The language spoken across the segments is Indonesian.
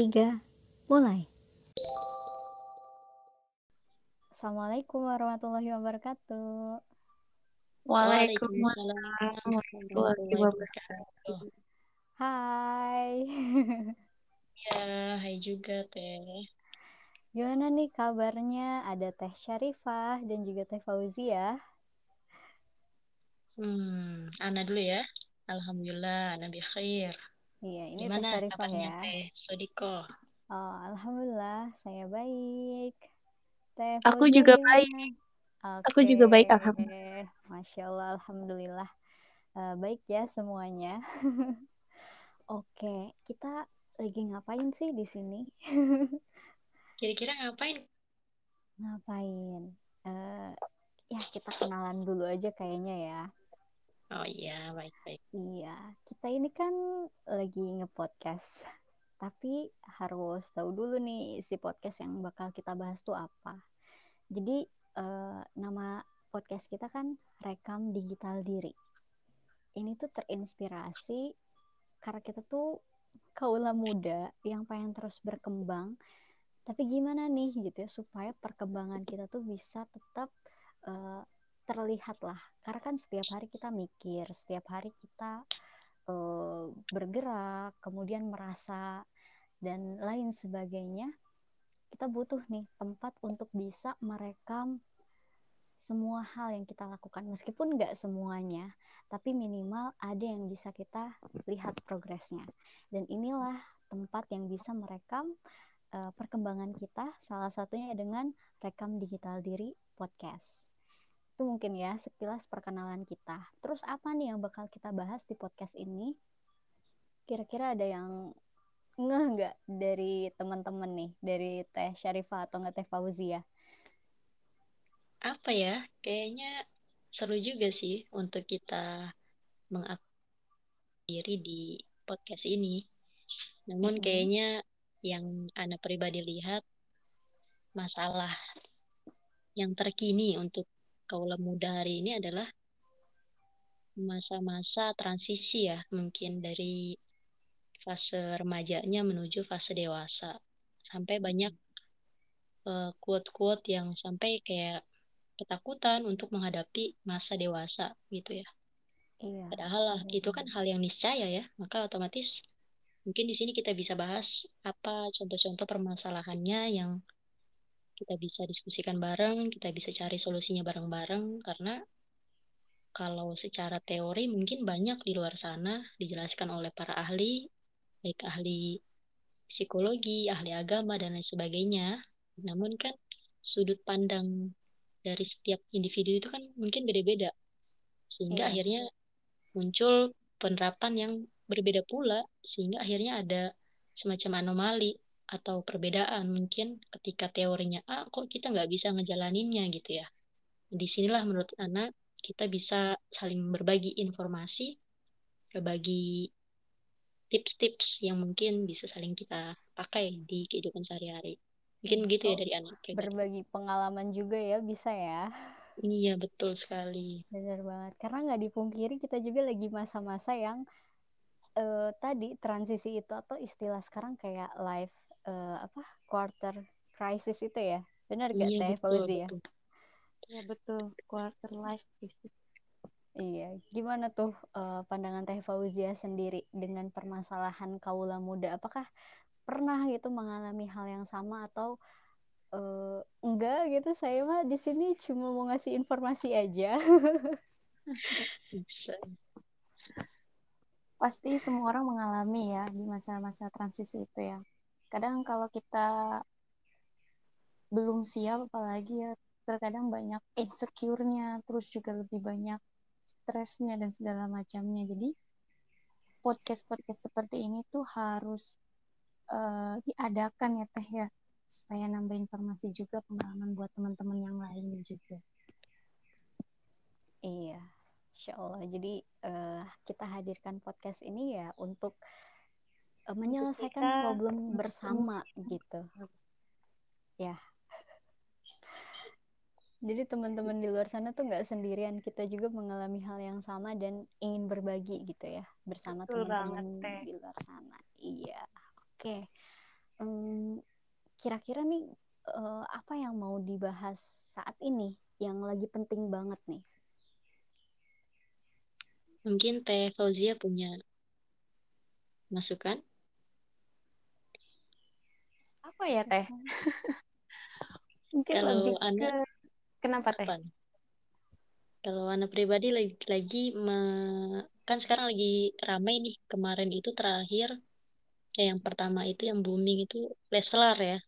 Tiga, mulai. Assalamualaikum warahmatullahi wabarakatuh. Waalaikumsalam warahmatullahi wabarakatuh. Hai. Ya, hai juga Teh. Gimana nih kabarnya? Ada Teh Syarifah dan juga Teh Fauzia. Hmm, Ana dulu ya. Alhamdulillah, Ana bi khair. Iya, ini Teh Gimana Syarifah kabarnya ya. Teh Sodiko? Oh, alhamdulillah saya baik. Teh Aku juga baik. Aku juga baik, Oke. alhamdulillah. Masya Allah, alhamdulillah. Eh, baik ya semuanya. Oke, kita lagi ngapain sih di sini? Kira-kira ngapain? Ngapain? Eh, ya kita kenalan dulu aja kayaknya ya. Oh iya, baik-baik. Iya, kita ini kan lagi nge-podcast. Tapi harus tahu dulu nih isi podcast yang bakal kita bahas tuh apa. Jadi eh, nama podcast kita kan Rekam Digital Diri. Ini tuh terinspirasi karena kita tuh kaula muda yang pengen terus berkembang. Tapi gimana nih gitu ya supaya perkembangan kita tuh bisa tetap eh, terlihat lah. Karena kan setiap hari kita mikir, setiap hari kita eh, bergerak, kemudian merasa dan lain sebagainya. Kita butuh nih tempat untuk bisa merekam semua hal yang kita lakukan meskipun nggak semuanya tapi minimal ada yang bisa kita lihat progresnya dan inilah tempat yang bisa merekam uh, perkembangan kita salah satunya dengan rekam digital diri podcast itu mungkin ya sekilas perkenalan kita terus apa nih yang bakal kita bahas di podcast ini kira-kira ada yang ngeh nggak dari teman-teman nih dari Teh Syarifah atau nggak Teh Fauzia Apa ya? Kayaknya seru juga sih untuk kita mengaktifkan diri di podcast ini. Namun Mm-mm. kayaknya yang Ana pribadi lihat masalah yang terkini untuk kaula muda hari ini adalah masa-masa transisi ya, mungkin dari fase remajanya menuju fase dewasa. Sampai banyak eh, quote-quote yang sampai kayak ketakutan untuk menghadapi masa dewasa gitu ya. iya Padahal lah, itu kan hal yang niscaya ya, maka otomatis mungkin di sini kita bisa bahas apa contoh-contoh permasalahannya yang kita bisa diskusikan bareng, kita bisa cari solusinya bareng-bareng karena kalau secara teori mungkin banyak di luar sana dijelaskan oleh para ahli, baik ahli psikologi, ahli agama dan lain sebagainya. Namun kan sudut pandang dari setiap individu itu kan mungkin beda-beda. Sehingga Iya. akhirnya muncul penerapan yang berbeda pula sehingga akhirnya ada semacam anomali atau perbedaan mungkin ketika teorinya A kok kita nggak bisa ngejalaninnya gitu ya. Di sinilah menurut Ana kita bisa saling berbagi informasi, berbagi tips-tips yang mungkin bisa saling kita pakai di kehidupan sehari-hari. Mungkin begitu ya Oh, dari Ana pribadi. berbagi pengalaman juga ya bisa ya Iya, betul sekali. benar banget karena nggak dipungkiri kita juga lagi masa-masa yang eh, tadi transisi itu atau istilah sekarang kayak life eh, apa quarter crisis itu ya benar gak Iya, Teh Fauzi ya betul. Ya betul, quarter life crisis. iya gimana tuh eh, pandangan Teh Fauzia sendiri dengan permasalahan kaula muda apakah pernah gitu mengalami hal yang sama atau eh, enggak gitu saya mah di sini cuma mau ngasih informasi aja. Pasti semua orang mengalami ya di masa-masa transisi itu ya. Kadang kalau kita belum siap apalagi ya terkadang banyak insecure-nya, terus juga lebih banyak stresnya dan segala macamnya. Jadi podcast-podcast seperti ini tuh harus eh, diadakan ya Teh ya supaya nambah informasi juga pengalaman buat teman-teman yang lain juga. Iya, Insya Allah. Jadi eh, kita hadirkan podcast ini ya untuk menyelesaikan kita problem bersama gitu. Ya. Jadi teman-teman di luar sana tuh nggak sendirian, kita juga mengalami hal yang sama dan ingin berbagi gitu ya bersama teman-teman di luar sana. Iya, oke. Okay. Um, kira-kira nih uh, apa yang mau dibahas saat ini yang lagi penting banget nih? Mungkin Teh Fauzia punya masukan? Apa ya Teh? Mungkin Kalau lebih Anda, ke Kenapa teh? Kalau anak pribadi lagi, lagi me, kan sekarang lagi ramai nih kemarin itu terakhir ya yang pertama itu yang booming itu Leslar ya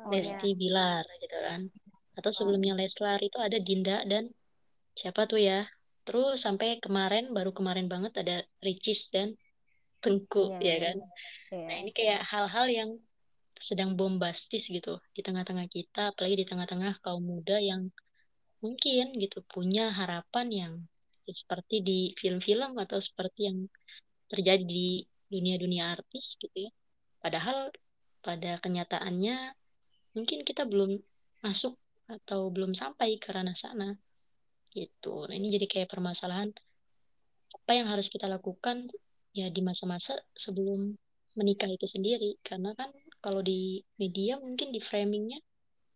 oh, Lesti ya. Bilar gitu kan atau sebelumnya oh. Leslar itu ada Dinda dan siapa tuh ya terus sampai kemarin baru kemarin banget ada Ricis dan Tengku yeah, ya kan yeah. nah ini kayak hal-hal yang sedang bombastis gitu di tengah-tengah kita, apalagi di tengah-tengah kaum muda yang mungkin gitu punya harapan yang ya, seperti di film-film atau seperti yang terjadi di dunia-dunia artis gitu ya. Padahal pada kenyataannya mungkin kita belum masuk atau belum sampai ke ranah sana gitu. Nah, ini jadi kayak permasalahan apa yang harus kita lakukan ya di masa-masa sebelum menikah itu sendiri karena kan kalau di media mungkin di framingnya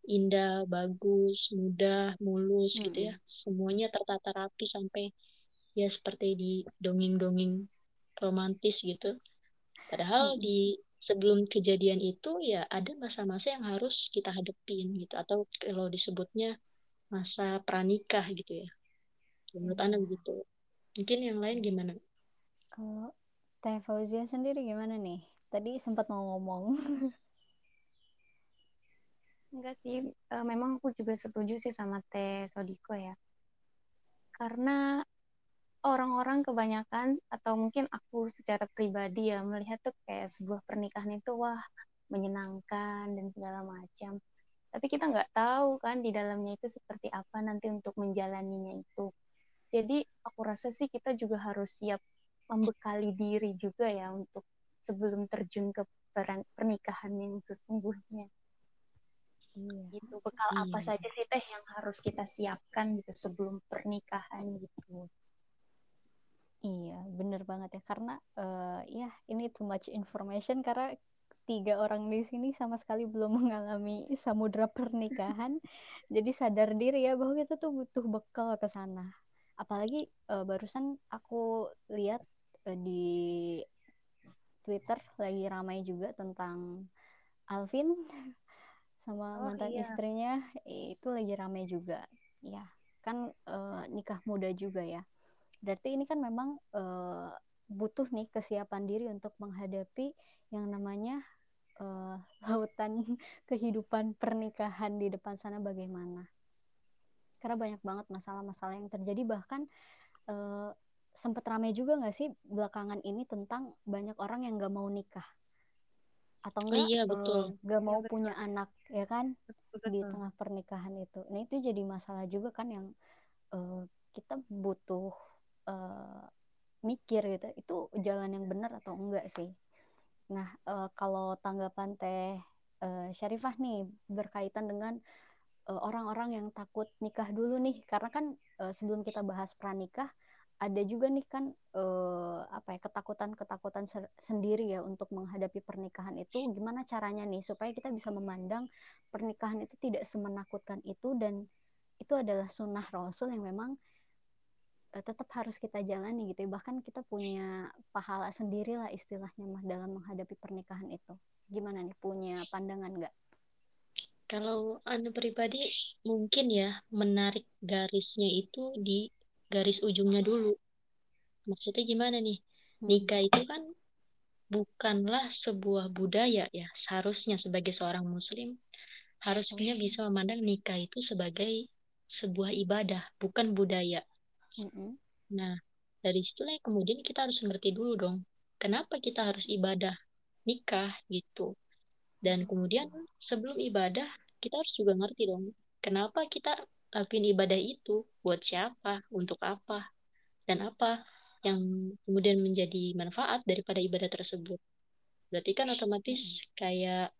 indah, bagus, mudah, mulus hmm. gitu ya. Semuanya tertata rapi sampai ya seperti di dongeng-dongeng romantis gitu. Padahal hmm. di sebelum kejadian itu ya ada masa-masa yang harus kita hadepin gitu atau kalau disebutnya masa pranikah gitu ya. Menurut. Anda begitu. Mungkin yang lain gimana? Kalau Teh Fauzia sendiri gimana nih? Tadi sempat mau ngomong. Enggak sih, uh, memang aku juga setuju sih sama Teh Sodiko ya. Karena orang-orang kebanyakan atau mungkin aku secara pribadi ya melihat tuh kayak sebuah pernikahan itu wah menyenangkan dan segala macam. Tapi kita nggak tahu kan di dalamnya itu seperti apa nanti untuk menjalaninya itu. Jadi aku rasa sih kita juga harus siap membekali diri juga ya untuk sebelum terjun ke pernikahan yang sesungguhnya. Iya. Gitu bekal iya. apa saja sih teh yang harus kita siapkan gitu sebelum pernikahan gitu. Iya, bener banget ya karena uh, ya ini too much information karena tiga orang di sini sama sekali belum mengalami samudra pernikahan. jadi sadar diri ya bahwa kita tuh butuh bekal ke sana. Apalagi uh, barusan aku lihat uh, di Twitter lagi ramai juga tentang Alvin sama oh, mantan iya. istrinya itu lagi ramai juga. Ya, kan uh, nikah muda juga ya. Berarti ini kan memang uh, butuh nih kesiapan diri untuk menghadapi yang namanya uh, lautan kehidupan pernikahan di depan sana bagaimana. Karena banyak banget masalah-masalah yang terjadi bahkan uh, sempat ramai juga nggak sih belakangan ini tentang banyak orang yang nggak mau nikah? Atau oh enggak iya, betul. Uh, gak mau iya, punya anak ya kan betul, di tengah pernikahan itu. Nah itu jadi masalah juga kan yang uh, kita butuh uh, mikir gitu. Itu jalan yang benar atau enggak sih? Nah uh, kalau tanggapan teh uh, Syarifah nih berkaitan dengan orang-orang uh, yang takut nikah dulu nih. Karena kan uh, sebelum kita bahas pranikah ada juga nih kan uh, apa ya ketakutan-ketakutan sendiri ya untuk menghadapi pernikahan itu. Gimana caranya nih supaya kita bisa memandang pernikahan itu tidak semenakutkan itu dan itu adalah sunnah rasul yang memang uh, tetap harus kita jalani gitu ya. bahkan kita punya pahala sendiri lah istilahnya mah dalam menghadapi pernikahan itu. Gimana nih? Punya pandangan nggak? Kalau anda pribadi mungkin ya menarik garisnya itu di garis ujungnya dulu. Maksudnya gimana nih? Hmm. Nikah itu kan bukanlah sebuah budaya ya. Seharusnya sebagai seorang muslim harusnya bisa memandang nikah itu sebagai sebuah ibadah, bukan budaya. Hmm. Nah, dari situlah kemudian kita harus ngerti dulu dong, kenapa kita harus ibadah nikah gitu. Dan kemudian sebelum ibadah, kita harus juga ngerti dong, kenapa kita lakuin ibadah itu? Buat siapa, untuk apa, dan apa yang kemudian menjadi manfaat daripada ibadah tersebut. Berarti kan otomatis kayak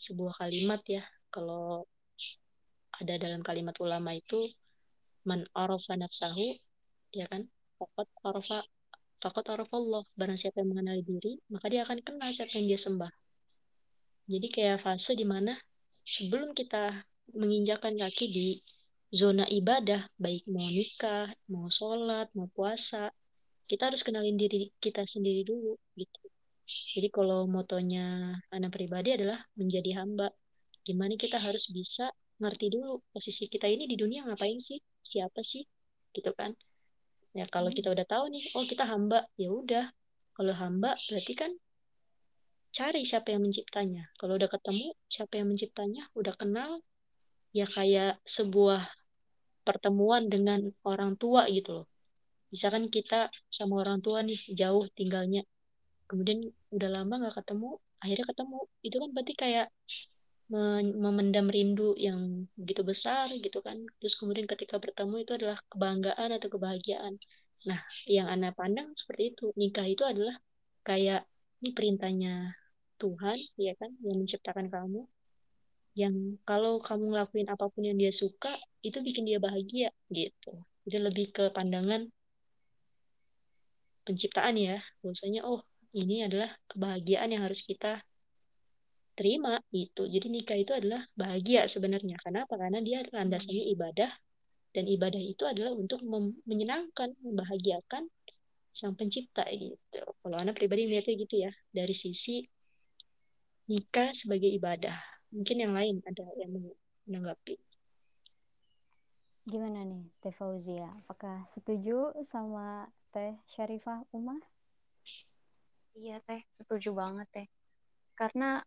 sebuah kalimat ya, kalau ada dalam kalimat ulama itu man arafa nafsahu ya kan? Fakot arafa fakot arafa Allah barang siapa yang mengenali diri maka dia akan kenal siapa yang dia sembah. Jadi kayak fase di mana sebelum kita menginjakan kaki di zona ibadah baik mau nikah mau sholat mau puasa. Kita harus kenalin diri kita sendiri dulu gitu. Jadi kalau motonya anak pribadi adalah menjadi hamba. Gimana kita harus bisa ngerti dulu posisi kita ini di dunia ngapain sih? Siapa sih? Gitu kan. Ya kalau kita udah tahu nih oh kita hamba ya udah. Kalau hamba berarti kan cari siapa yang menciptanya. Kalau udah ketemu siapa yang menciptanya? Udah kenal ya kayak sebuah pertemuan dengan orang tua gitu loh. Misalkan kita sama orang tua nih jauh tinggalnya. Kemudian udah lama nggak ketemu akhirnya ketemu. Itu kan berarti kayak memendam rindu yang begitu besar gitu kan. Terus kemudian ketika bertemu itu adalah kebanggaan atau kebahagiaan. Nah yang anda pandang seperti itu. Nikah itu adalah kayak ini perintahnya Tuhan ya kan yang menciptakan kamu yang kalau kamu ngelakuin apa pun yang dia suka itu bikin dia bahagia gitu jadi lebih ke pandangan penciptaan ya bahwasanya oh ini adalah kebahagiaan yang harus kita terima itu. Jadi nikah itu adalah bahagia sebenarnya. Kenapa? Karena dia landasannya ibadah dan ibadah itu adalah untuk menyenangkan, membahagiakan sang pencipta gitu. Kalau anak pribadi melihatnya gitu ya, dari sisi nikah sebagai ibadah. Mungkin yang lain ada yang menanggapi. Gimana nih Teh Fauzia? Apakah setuju sama Teh Syarifah Umar? Iya Teh, setuju banget Teh. Karena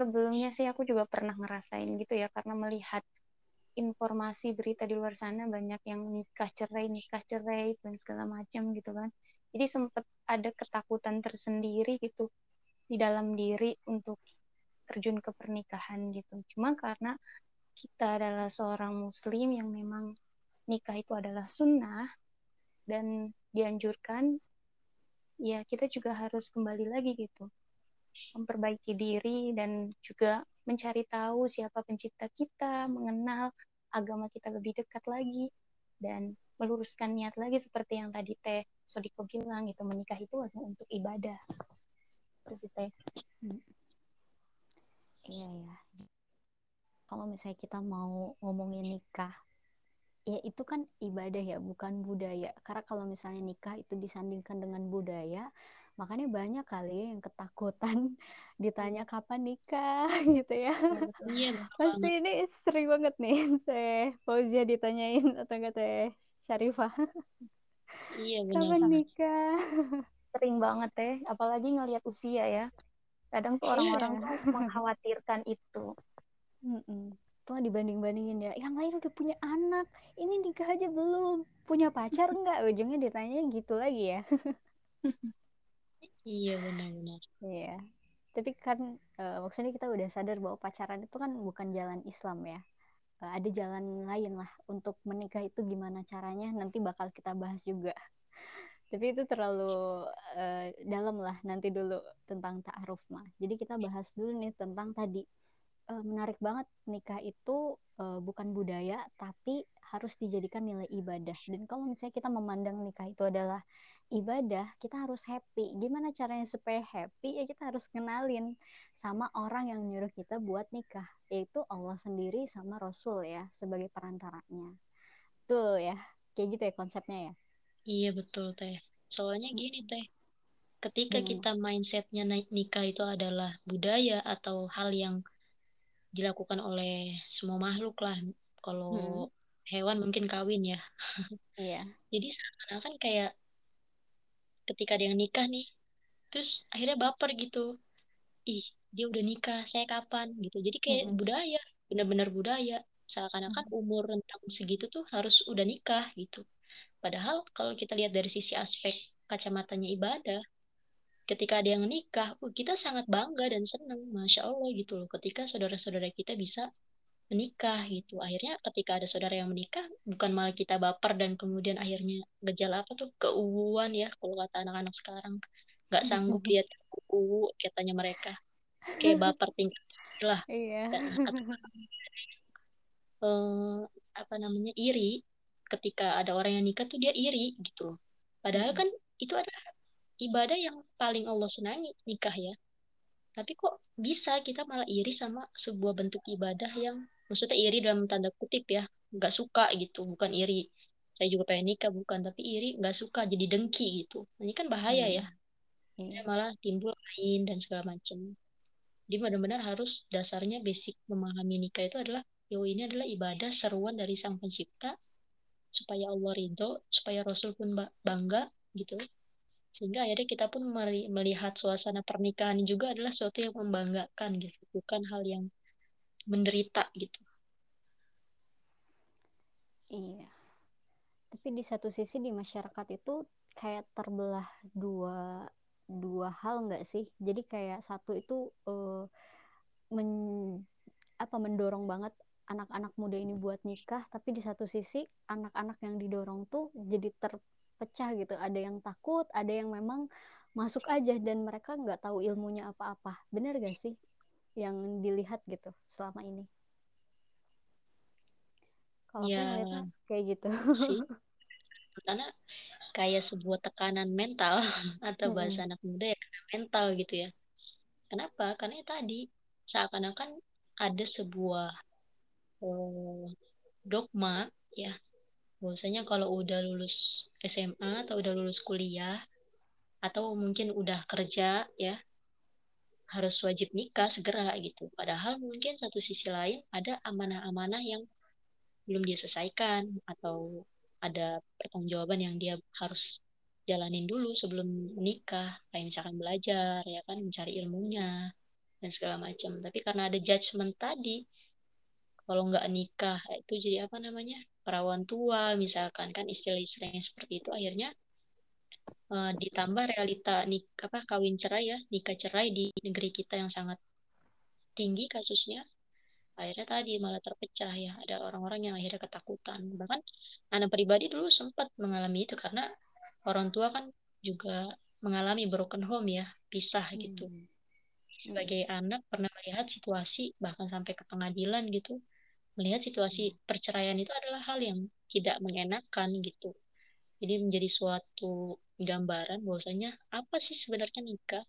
sebelumnya sih aku juga pernah ngerasain gitu ya karena melihat informasi berita di luar sana banyak yang nikah cerai nikah cerai dan segala macam gitu kan jadi sempat ada ketakutan tersendiri gitu di dalam diri untuk terjun ke pernikahan gitu cuma karena kita adalah seorang muslim yang memang nikah itu adalah sunnah dan dianjurkan ya kita juga harus kembali lagi gitu memperbaiki diri dan juga mencari tahu siapa pencipta kita, mengenal agama kita lebih dekat lagi dan meluruskan niat lagi seperti yang tadi Teh Sodiko bilang itu menikah itu untuk ibadah. Terus Teh. Iya ya. Kalau misalnya kita mau ngomongin nikah, ya itu kan ibadah ya, bukan budaya. Karena kalau misalnya nikah itu disandingkan dengan budaya, makanya banyak kali yang ketakutan ditanya kapan nikah gitu ya. Iya, pasti ini sering banget nih teh Fauzia ditanyain atau enggak teh Syarifah. Iya benar kapan nikah? Sering banget teh. Apalagi ngelihat usia ya kadang tuh iya. orang-orang iya. tuh mengkhawatirkan itu Mm-mm. tuh dibanding-bandingin ya yang lain udah punya anak ini nikah aja belum punya pacar enggak ujungnya ditanya gitu lagi ya Iya benar-benar. Iya. Tapi kan uh, maksudnya kita udah sadar bahwa pacaran itu kan bukan jalan Islam ya. Uh, ada jalan lain lah untuk menikah itu gimana caranya nanti bakal kita bahas juga. Tapi itu terlalu uh, dalam lah nanti dulu tentang ta'aruf mah. Jadi kita bahas dulu nih tentang tadi uh, menarik banget nikah itu uh, bukan budaya tapi harus dijadikan nilai ibadah. Dan kalau misalnya kita memandang nikah itu adalah ibadah, kita harus happy. Gimana caranya supaya happy? Ya kita harus kenalin sama orang yang nyuruh kita buat nikah, yaitu Allah sendiri sama Rasul ya sebagai perantaranya. Tuh ya, kayak gitu ya konsepnya ya. Iya betul teh. Soalnya gini teh, ketika hmm. kita mindsetnya nikah itu adalah budaya atau hal yang dilakukan oleh semua makhluk lah. Kalau hmm. hewan mungkin kawin ya. Iya. Jadi seakan-akan kayak ketika dia nikah nih terus akhirnya baper gitu ih dia udah nikah saya kapan gitu jadi kayak mm -hmm. budaya benar-benar budaya seakan-akan mm -hmm. umur rentang segitu tuh harus udah nikah gitu padahal kalau kita lihat dari sisi aspek kacamatanya ibadah ketika ada yang nikah kita sangat bangga dan senang masya allah gitu loh ketika saudara-saudara kita bisa menikah gitu. Akhirnya ketika ada saudara yang menikah bukan malah kita baper dan kemudian akhirnya gejala apa tuh keuuan ya kalau kata anak-anak sekarang. Nggak sanggup lihat uu katanya mereka. Kayak baper tingkat lah iya. eh, apa namanya iri ketika ada orang yang nikah tuh dia iri gitu padahal kan itu adalah ibadah yang paling Allah senangi nikah ya. Tapi kok bisa kita malah iri sama sebuah bentuk ibadah yang maksudnya iri dalam tanda kutip ya nggak suka gitu. Bukan iri saya juga pengen nikah. Bukan tapi iri nggak suka jadi dengki gitu. Ini kan bahaya ya. Iya. malah timbul lain dan segala macam. Jadi benar-benar harus dasarnya basic memahami nikah itu adalah yo ini adalah ibadah seruan dari sang pencipta supaya Allah ridho supaya Rasul pun bangga gitu. Sehingga akhirnya kita pun melihat suasana pernikahan juga adalah sesuatu yang membanggakan gitu. Bukan hal yang menderita gitu. Iya. Tapi di satu sisi di masyarakat itu kayak terbelah dua dua hal nggak sih? Jadi kayak satu itu uh, men, apa mendorong banget anak-anak muda ini buat nikah tapi di satu sisi anak-anak yang didorong tuh jadi terpecah gitu. Ada yang takut ada yang memang masuk aja dan mereka nggak tahu ilmunya apa-apa. Bener gak sih yang dilihat gitu selama ini? Kalau ya, aku kayak gitu. Sih. Karena kayak sebuah tekanan mental atau bahasa hmm. anak muda ya mental gitu ya. Kenapa? Karena ya tadi seakan-akan ada sebuah oh, dogma ya. Bahwasanya kalau udah lulus SMA atau udah lulus kuliah atau mungkin udah kerja ya harus wajib nikah segera gitu. Padahal mungkin satu sisi lain ada amanah-amanah yang belum dia selesaikan atau ada pertanggungjawaban yang dia harus jalanin dulu sebelum menikah kayak misalkan belajar ya kan mencari ilmunya dan segala macam. Tapi karena ada judgement tadi kalau nggak nikah itu jadi apa namanya perawan tua misalkan kan istilah-istilah yang seperti itu akhirnya uh, ditambah realita nik apa kawin cerai ya nikah cerai di negeri kita yang sangat tinggi kasusnya akhirnya tadi malah terpecah ya ada orang-orang yang akhirnya ketakutan bahkan anak pribadi dulu sempat mengalami itu karena orang tua kan juga mengalami broken home ya pisah gitu hmm. sebagai hmm. anak pernah melihat situasi bahkan sampai ke pengadilan gitu melihat situasi hmm. perceraian itu adalah hal yang tidak mengenakan gitu jadi menjadi suatu gambaran bahwasanya apa sih sebenarnya nikah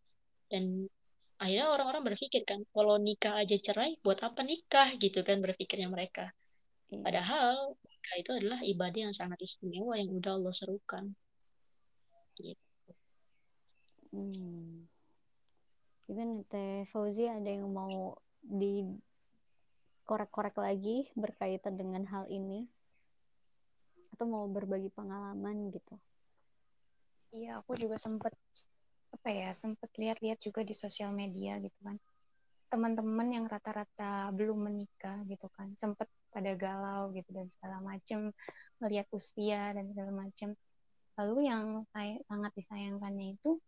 dan akhirnya orang-orang berpikir kan kalau nikah aja cerai buat apa nikah gitu kan berpikirnya mereka iya. padahal nikah itu adalah ibadah yang sangat istimewa yang udah Allah serukan gitu hmm. Even Teh Fauzi ada yang mau di korek-korek lagi berkaitan dengan hal ini? Atau mau berbagi pengalaman gitu? Iya aku juga sempat apa ya sempat lihat-lihat juga di sosial media gitu kan. Teman-teman yang rata-rata belum menikah gitu kan sempat pada galau gitu dan segala macam melihat usia dan segala macam lalu yang sangat disayangkannya itu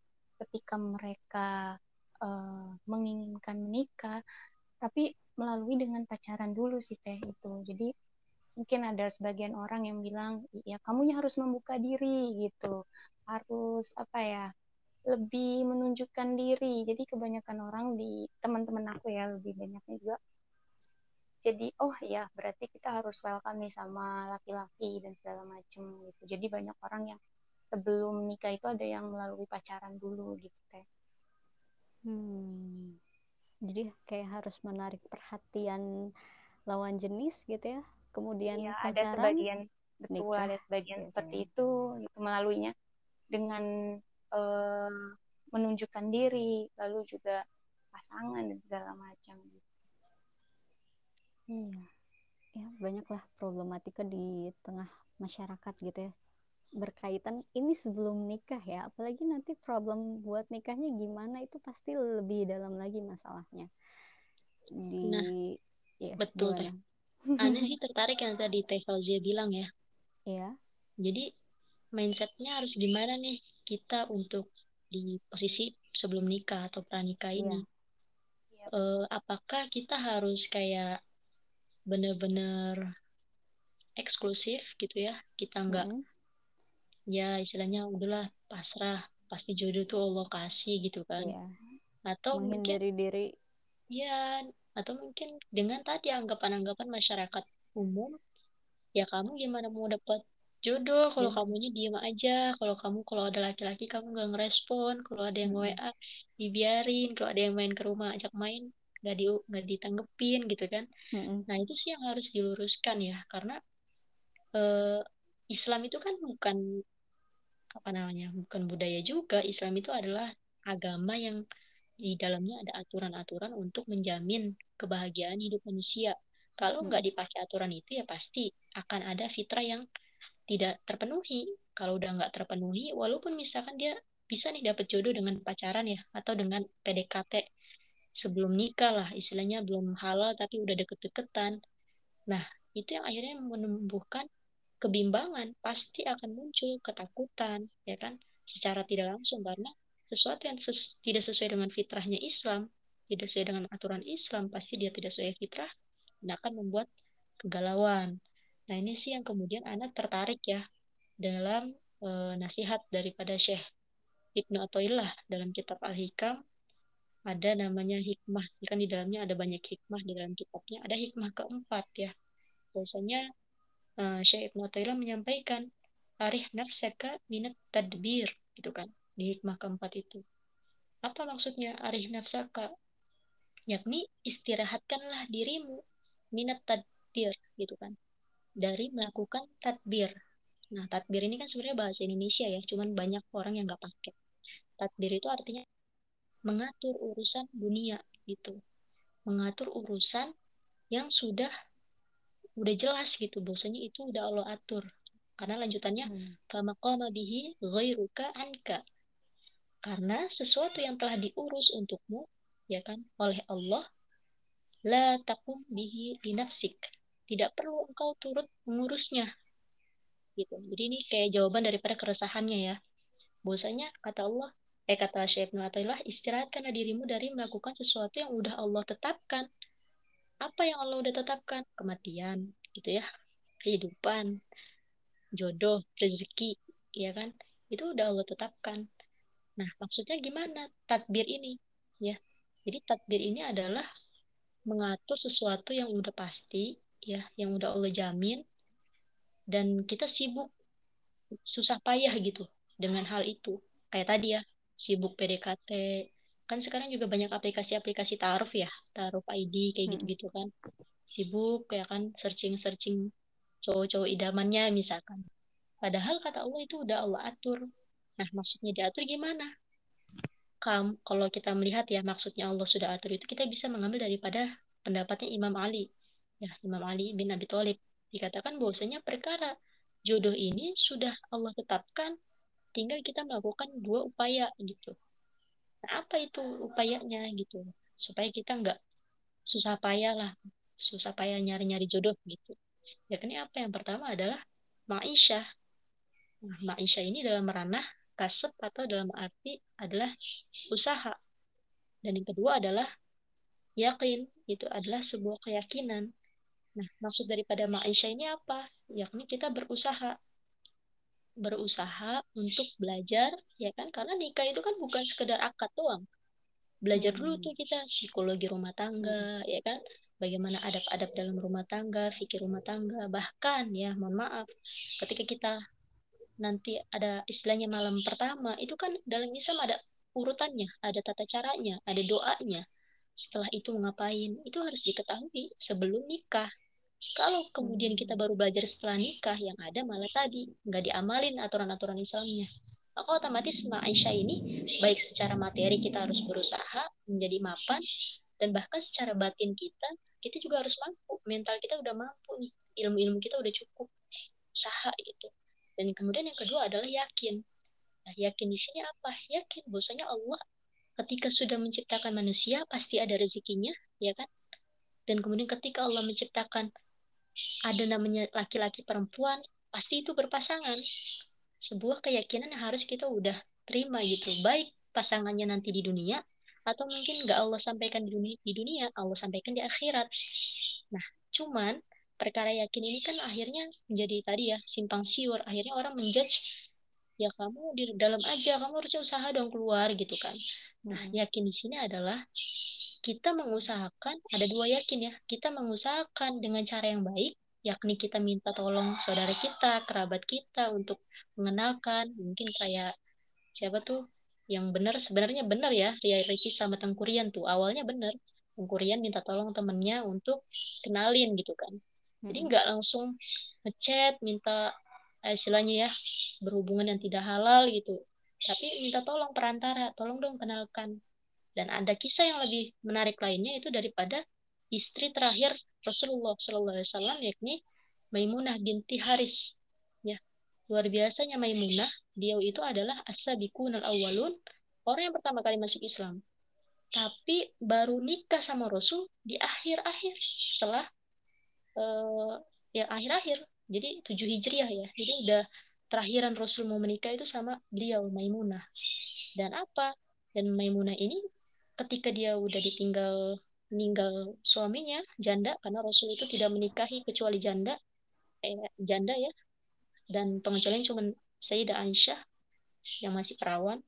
ketika mereka uh, menginginkan menikah tapi melalui dengan pacaran dulu sih teh itu jadi mungkin ada sebagian orang yang bilang ya kamunya harus membuka diri gitu harus apa ya lebih menunjukkan diri. Jadi kebanyakan orang di teman-teman aku ya lebih banyaknya juga jadi oh ya berarti kita harus welcome nih sama laki-laki dan segala macem gitu. Jadi banyak orang yang sebelum nikah itu ada yang melalui pacaran dulu gitu teh. Hmm. Jadi kayak harus menarik perhatian lawan jenis gitu ya. Kemudian ya, pacaran. Ada sebagian betul nikah. ada sebagian gitu. seperti itu gitu melaluinya dengan uh, menunjukkan diri lalu juga pasangan dan segala macam iya ya banyaklah problematika di tengah masyarakat gitu ya berkaitan ini sebelum nikah ya apalagi nanti problem buat nikahnya gimana itu pasti lebih dalam lagi masalahnya di nah, ya, betul ya aneh sih tertarik yang tadi Teh Fauzia bilang ya Iya. jadi mindsetnya harus gimana nih kita untuk di posisi sebelum nikah atau pranikah iya. ini yeah. uh, apakah kita harus kayak bener-bener eksklusif gitu ya kita nggak mm -hmm. Ya istilahnya udahlah pasrah pasti jodoh tuh Allah kasih gitu kan yeah. atau menghindari mungkin, diri ya atau mungkin dengan tadi anggapan-anggapan masyarakat umum ya kamu gimana mau dapat jodoh kalau Iya. kamunya diem aja kalau kamu kalau ada laki-laki kamu nggak ngerespon kalau ada yang Mm-mm. WA dibiarin kalau ada yang main ke rumah ajak main nggak di nggak ditanggepin gitu kan Mm-mm. nah itu sih yang harus diluruskan ya karena eh, Islam itu kan bukan apa namanya bukan budaya juga Islam itu adalah agama yang di dalamnya ada aturan-aturan untuk menjamin kebahagiaan hidup manusia. Kalau nggak dipakai aturan itu ya pasti akan ada fitrah yang tidak terpenuhi. Kalau udah nggak terpenuhi walaupun misalkan dia bisa nih dapat jodoh dengan pacaran ya atau dengan PDKT sebelum nikah lah istilahnya belum halal tapi udah deket-deketan. Nah itu yang akhirnya menumbuhkan kebimbangan pasti akan muncul ketakutan ya kan? Secara tidak langsung karena sesuatu yang ses tidak sesuai dengan fitrahnya Islam tidak sesuai dengan aturan Islam pasti dia tidak sesuai fitrah dan akan membuat kegalauan. Nah ini sih yang kemudian anak tertarik ya dalam e, nasihat daripada Syekh Ibnu Athaillah dalam kitab Al-Hikam. Ada namanya hikmah kan? Di dalamnya ada banyak hikmah di dalam kitabnya ada hikmah keempat ya. Bahwasanya uh, Syekh Ibnu Athaillah menyampaikan arih nafsaka minat tadbir gitu kan di hikmah keempat itu. Apa maksudnya arih nafsaka? Yakni istirahatkanlah dirimu minat tadbir gitu kan dari melakukan tadbir. Nah tadbir ini kan sebenarnya bahasa Indonesia ya cuman banyak orang yang nggak pakai. Tadbir itu artinya mengatur urusan dunia gitu. Mengatur urusan yang sudah udah jelas gitu bahwasanya itu udah Allah atur. Karena lanjutannya kama qama bihi ghairuka anka. Karena sesuatu yang telah diurus untukmu ya kan oleh Allah la takum bihi linafsik. Tidak perlu engkau turut mengurusnya. Gitu. Jadi ini kayak jawaban daripada keresahannya ya. Bahwasanya kata Allah eh kata Syekh Ibnu Athaillah istirahatkanlah dirimu dari melakukan sesuatu yang udah Allah tetapkan apa yang Allah udah tetapkan? Kematian gitu ya. Kehidupan jodoh rezeki ya kan? Itu udah Allah tetapkan. Nah maksudnya gimana? Tadbir ini ya. Jadi tadbir ini adalah mengatur sesuatu yang udah pasti ya yang udah Allah jamin dan kita sibuk susah payah gitu dengan hal itu. Kayak tadi ya sibuk PDKT kan sekarang juga banyak aplikasi-aplikasi taruh ya taruh ID kayak hmm. gitu-gitu kan. Sibuk ya kan searching-searching cowok-cowok idamannya misalkan. Padahal kata Allah itu udah Allah atur. Nah maksudnya diatur gimana? Kam, kalau kita melihat ya maksudnya Allah sudah atur itu kita bisa mengambil daripada pendapatnya Imam Ali. Ya Imam Ali bin Abi Thalib. Dikatakan bahwasanya perkara jodoh ini sudah Allah tetapkan tinggal kita melakukan dua upaya gitu Nah, apa itu upayanya gitu? Supaya kita nggak susah payah lah. Susah payah nyari-nyari jodoh gitu. Ya kan apa? Yang pertama adalah maisha. Nah, maisha ini dalam ranah kasep atau dalam arti adalah usaha. Dan yang kedua adalah yakin. Itu adalah sebuah keyakinan. Nah maksud daripada maisha ini apa? Yakni kita berusaha berusaha untuk belajar ya kan? Karena nikah itu kan bukan sekedar akad doang. Belajar dulu tuh kita psikologi rumah tangga ya kan? Bagaimana adab-adab dalam rumah tangga fikir rumah tangga. Bahkan ya mohon maaf ketika kita nanti ada istilahnya malam pertama itu kan dalam Islam ada urutannya ada tata caranya ada doanya. Setelah itu ngapain? Itu harus diketahui sebelum nikah kalau kemudian kita baru belajar setelah nikah, yang ada malah tadi nggak diamalin aturan-aturan Islamnya. Maka otomatis Aisyah ini baik secara materi kita harus berusaha menjadi mapan dan bahkan secara batin kita kita juga harus mampu. Mental kita udah mampu nih, ilmu-ilmu kita udah cukup usaha gitu. Dan kemudian yang kedua adalah yakin. Nah, yakin di sini apa? Yakin bahwasanya Allah ketika sudah menciptakan manusia pasti ada rezekinya, ya kan? Dan kemudian ketika Allah menciptakan ada namanya laki-laki perempuan pasti itu berpasangan. Sebuah keyakinan yang harus kita udah terima gitu. Baik pasangannya nanti di dunia atau mungkin nggak Allah sampaikan di dunia, di dunia Allah sampaikan di akhirat. Nah cuman perkara yakin ini kan akhirnya menjadi tadi ya simpang siur. Akhirnya orang menjudge ya kamu di dalam aja kamu harusnya usaha dong keluar gitu kan nah hmm. yakin di sini adalah kita mengusahakan ada dua yakin ya kita mengusahakan dengan cara yang baik yakni kita minta tolong saudara kita, kerabat kita untuk mengenalkan, mungkin kayak siapa tuh yang benar sebenarnya benar ya Ria Ricky sama Tengkurian tuh awalnya benar Tengkurian minta tolong temennya untuk kenalin gitu kan jadi Hmm. nggak langsung ngechat minta eh, istilahnya ya berhubungan yang tidak halal gitu. Tapi minta tolong perantara tolong dong kenalkan. Dan ada kisah yang lebih menarik lainnya itu daripada istri terakhir Rasulullah Shallallahu Alaihi Wasallam yakni Maimunah binti Haris. Ya luar biasanya Maimunah dia itu adalah as-sabiqun al-awwalun orang yang pertama kali masuk Islam. Tapi baru nikah sama Rasul di akhir-akhir setelah eh, ya akhir-akhir jadi tujuh hijriah ya. Jadi udah terakhiran Rasul mau menikah itu sama beliau Maimunah. Dan apa? Dan Maimunah ini ketika dia udah ditinggal meninggal suaminya janda karena Rasul itu tidak menikahi kecuali janda eh, janda ya. Dan pengecualian cuma Sayyidah Aisyah yang masih perawan.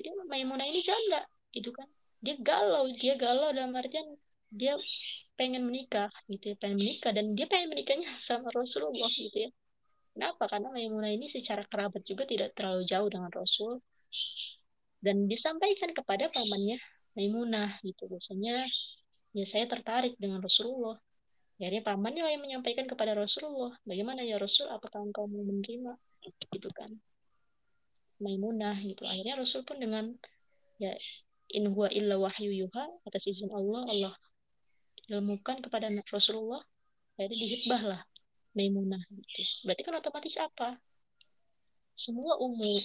Jadi Maimunah ini janda itu kan. Dia galau dia galau dalam artian dia pengen menikah gitu ya pengen menikah dan dia pengen menikahnya sama Rasulullah gitu ya kenapa karena Maimunah ini secara kerabat juga tidak terlalu jauh dengan Rasul dan disampaikan kepada pamannya Maimunah gitu biasanya ya saya tertarik dengan Rasulullah Akhirnya pamannya yang menyampaikan kepada Rasulullah, bagaimana ya Rasul, apakah engkau mau menerima? Gitu kan. Maimunah gitu. Akhirnya Rasul pun dengan ya in huwa illa wahyu yuha atas izin Allah Allah ilmukan kepada Rasulullah akhirnya dihitbah lah Maimunah gitu. Berarti kan otomatis apa? Semua umum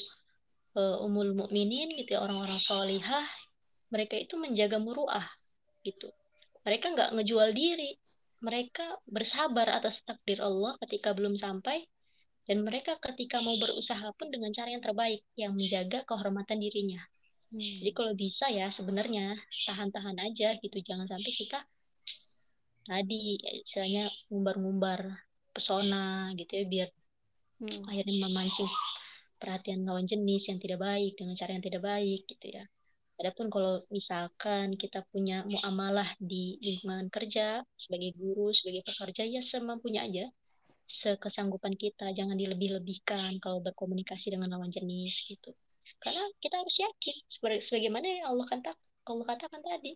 uh, umul mukminin gitu ya orang-orang solihah mereka itu menjaga muruah gitu. Mereka nggak ngejual diri, mereka bersabar atas takdir Allah ketika belum sampai dan mereka ketika mau berusaha pun dengan cara yang terbaik yang menjaga kehormatan dirinya. Hmm. Jadi kalau bisa ya sebenarnya tahan-tahan aja gitu jangan sampai kita tadi istilahnya ngumbar-ngumbar pesona gitu ya biar hmm. akhirnya memancing perhatian lawan jenis yang tidak baik dengan cara yang tidak baik gitu ya. Adapun kalau misalkan kita punya muamalah di lingkungan kerja sebagai guru, sebagai pekerja ya semampunya aja, sekesanggupan kita, jangan dilebih-lebihkan kalau berkomunikasi dengan lawan jenis gitu. Karena kita harus yakin sebagaimana yang Allah kata Allah katakan tadi,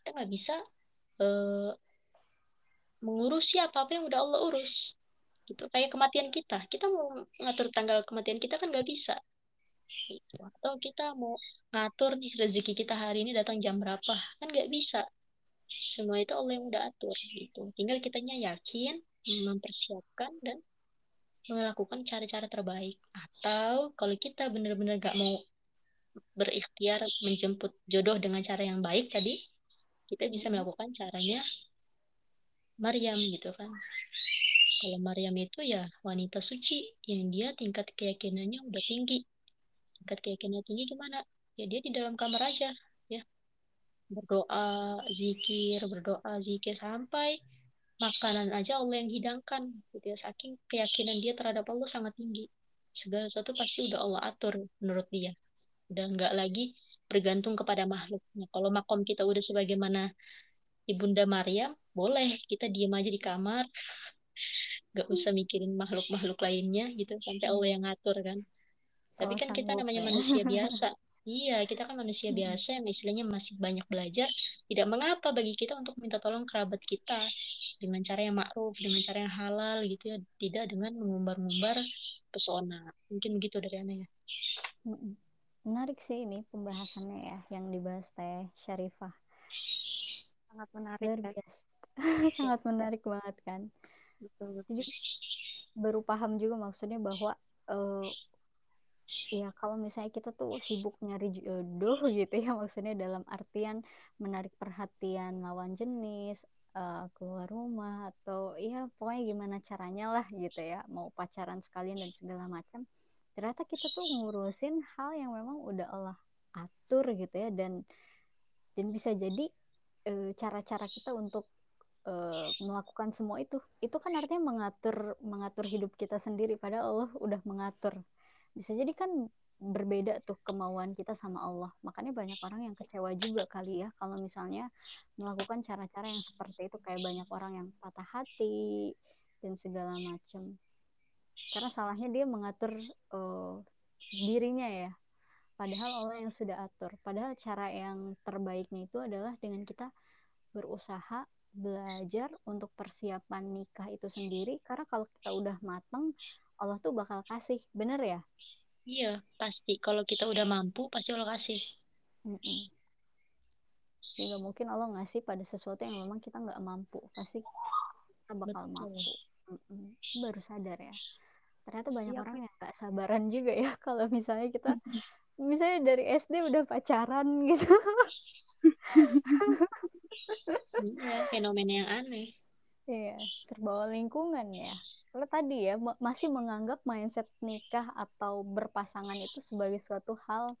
kita nggak bisa uh, mengurusi apa-apa yang udah Allah urus. Gitu. Kayak kematian kita, kita mau ngatur tanggal kematian kita kan nggak bisa. Gitu. atau kita mau ngatur nih rezeki kita hari ini datang jam berapa. Kan nggak bisa. Semua itu Allah yang udah atur gitu. Tinggal kitanya yakin mempersiapkan dan melakukan cara-cara terbaik. Atau kalau kita benar-benar gak mau berikhtiar menjemput jodoh dengan cara yang baik tadi kita bisa melakukan caranya Maryam gitu kan. Kalau Maryam itu ya wanita suci yang dia tingkat keyakinannya udah tinggi. Tingkat keyakinan tinggi gimana? Ya dia di dalam kamar aja ya. Berdoa zikir berdoa zikir sampai makanan aja Allah yang hidangkan gitu ya. Saking keyakinan dia terhadap Allah sangat tinggi. Segala sesuatu pasti udah Allah atur menurut dia. Udah nggak lagi bergantung kepada makhluknya. Kalau makom kita udah sebagaimana ibunda Maryam boleh kita diem aja di kamar. Nggak usah mikirin makhluk-makhluk lainnya gitu sampai Allah yang ngatur kan. Tapi kan kita namanya ya. manusia biasa. Iya kita kan manusia hmm. biasa yang istilahnya masih banyak belajar. Tidak mengapa bagi kita untuk minta tolong kerabat kita dengan cara yang ma'ruf dengan cara yang halal gitu ya. Tidak dengan mengumbar-ngumbar pesona. Mungkin begitu dari Ana ya. Menarik sih ini pembahasannya ya yang dibahas teh Syarifah. Sangat menarik Luar biasa sangat menarik banget kan betul, betul. jadi baru paham juga maksudnya bahwa uh, ya kalau misalnya kita tuh sibuk nyari jodoh gitu ya maksudnya dalam artian menarik perhatian lawan jenis uh, keluar rumah atau ya pokoknya gimana caranya lah gitu ya mau pacaran sekalian dan segala macam ternyata kita tuh ngurusin hal yang memang udah Allah atur gitu ya dan dan bisa jadi uh, cara-cara kita untuk uh, melakukan semua itu. Itu kan artinya mengatur mengatur hidup kita sendiri. Padahal Allah udah mengatur. Bisa jadi kan berbeda tuh kemauan kita sama Allah. Makanya banyak orang yang kecewa juga kali ya. Kalau misalnya melakukan cara-cara yang seperti itu. Kayak banyak orang yang patah hati dan segala macam. Karena salahnya dia mengatur uh, dirinya ya. Padahal Allah yang sudah atur. Padahal cara yang terbaiknya itu adalah dengan kita berusaha belajar untuk persiapan nikah itu sendiri karena kalau kita udah mateng Allah tuh bakal kasih bener ya iya pasti kalau kita udah mampu pasti Allah kasih mm -mm. Mungkin Allah ngasih pada sesuatu yang memang kita nggak mampu pasti kita bakal Betul. mampu mm -mm. baru sadar ya ternyata banyak Siap. orang yang nggak sabaran juga ya kalau misalnya kita misalnya dari SD udah pacaran gitu iya fenomena yang aneh Iya, terbawa lingkungan ya. Kalau tadi ya masih menganggap mindset nikah atau berpasangan itu sebagai suatu hal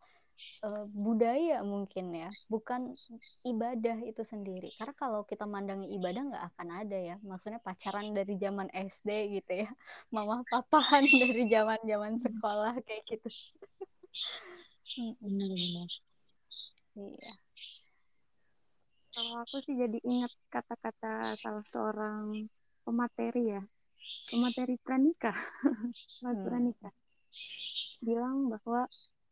uh, budaya mungkin ya, bukan ibadah itu sendiri. Karena kalau kita mandangi ibadah nggak akan ada ya. Maksudnya pacaran dari zaman SD gitu ya, mama papahan dari zaman zaman sekolah kayak gitu. Benar-benar. Iya. Kalau aku sih jadi ingat kata-kata salah seorang pemateri ya, pemateri pranikah, hmm. pranikah, bilang bahwa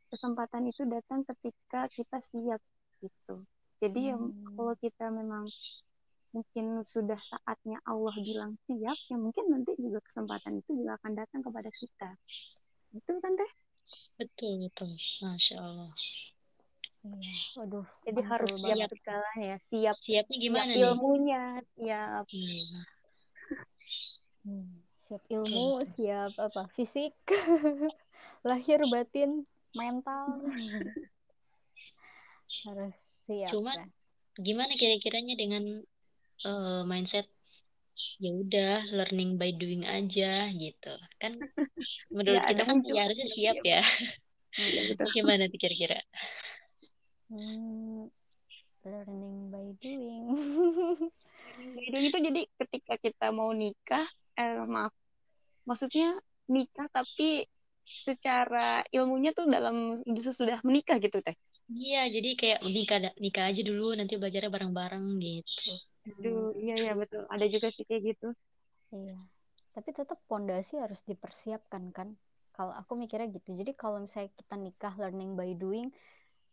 kesempatan itu datang ketika kita siap gitu. Jadi hmm. ya kalau kita memang mungkin sudah saatnya Allah bilang siap, ya mungkin nanti juga kesempatan itu juga akan datang kepada kita. Betul kan teh? Betul, betul. Masya Allah. Iya, waduh. Jadi harus siap segalanya ya. Siap. Siapnya gimana siap nih? Ilmunya, siap. Iya. Hmm. Siap ilmu, siap apa? Fisik, lahir batin, mental. harus siap. Cuma ya. gimana kira-kiranya dengan uh, mindset ya udah learning by doing aja gitu kan menurut ya, kita kan ya harusnya siap ya, ya. gimana tuh kira-kira hmm, learning by doing by doing itu jadi ketika kita mau nikah eh maaf maksudnya nikah tapi secara ilmunya tuh dalam sudah menikah gitu teh iya jadi kayak nikah nikah aja dulu nanti belajarnya bareng-bareng gitu Aduh, iya ya betul. Ada juga sih kayak gitu. Iya. Tapi tetap pondasi harus dipersiapkan kan. Kalau aku mikirnya gitu. Jadi kalau misalnya kita nikah learning by doing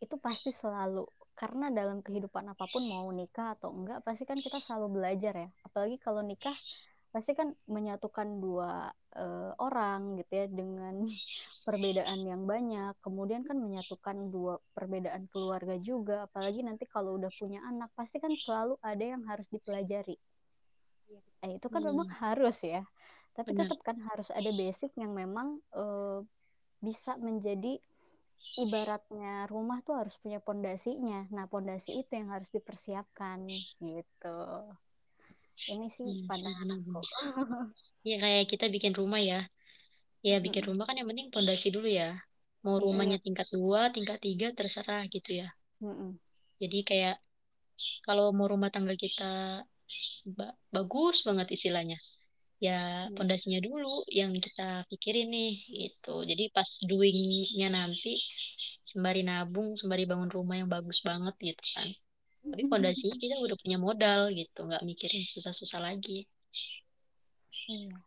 itu pasti selalu karena dalam kehidupan apa pun mau nikah atau enggak pasti kan kita selalu belajar ya. Apalagi kalau nikah pasti kan menyatukan dua uh, orang gitu ya dengan perbedaan yang banyak kemudian kan menyatukan dua perbedaan keluarga juga apalagi nanti kalau udah punya anak pasti kan selalu ada yang harus dipelajari eh, itu kan hmm. memang harus ya tapi Benar. tetap kan harus ada basic yang memang uh, bisa menjadi ibaratnya rumah tuh harus punya pondasinya. Nah pondasi itu yang harus dipersiapkan gitu. Ini sih hmm, pandangan aku. ya kayak kita bikin rumah ya. Ya bikin rumah kan yang penting pondasi dulu ya. Mau iya. rumahnya tingkat dua tingkat tiga terserah gitu ya. Jadi kayak kalau mau rumah tangga kita ba bagus banget istilahnya ya iya. pondasinya dulu yang kita pikirin nih itu jadi pas doingnya nanti sembari nabung sembari bangun rumah yang bagus banget gitu kan. Tapi fondasi kita udah punya modal gitu. Nggak mikirin susah-susah lagi. Iya.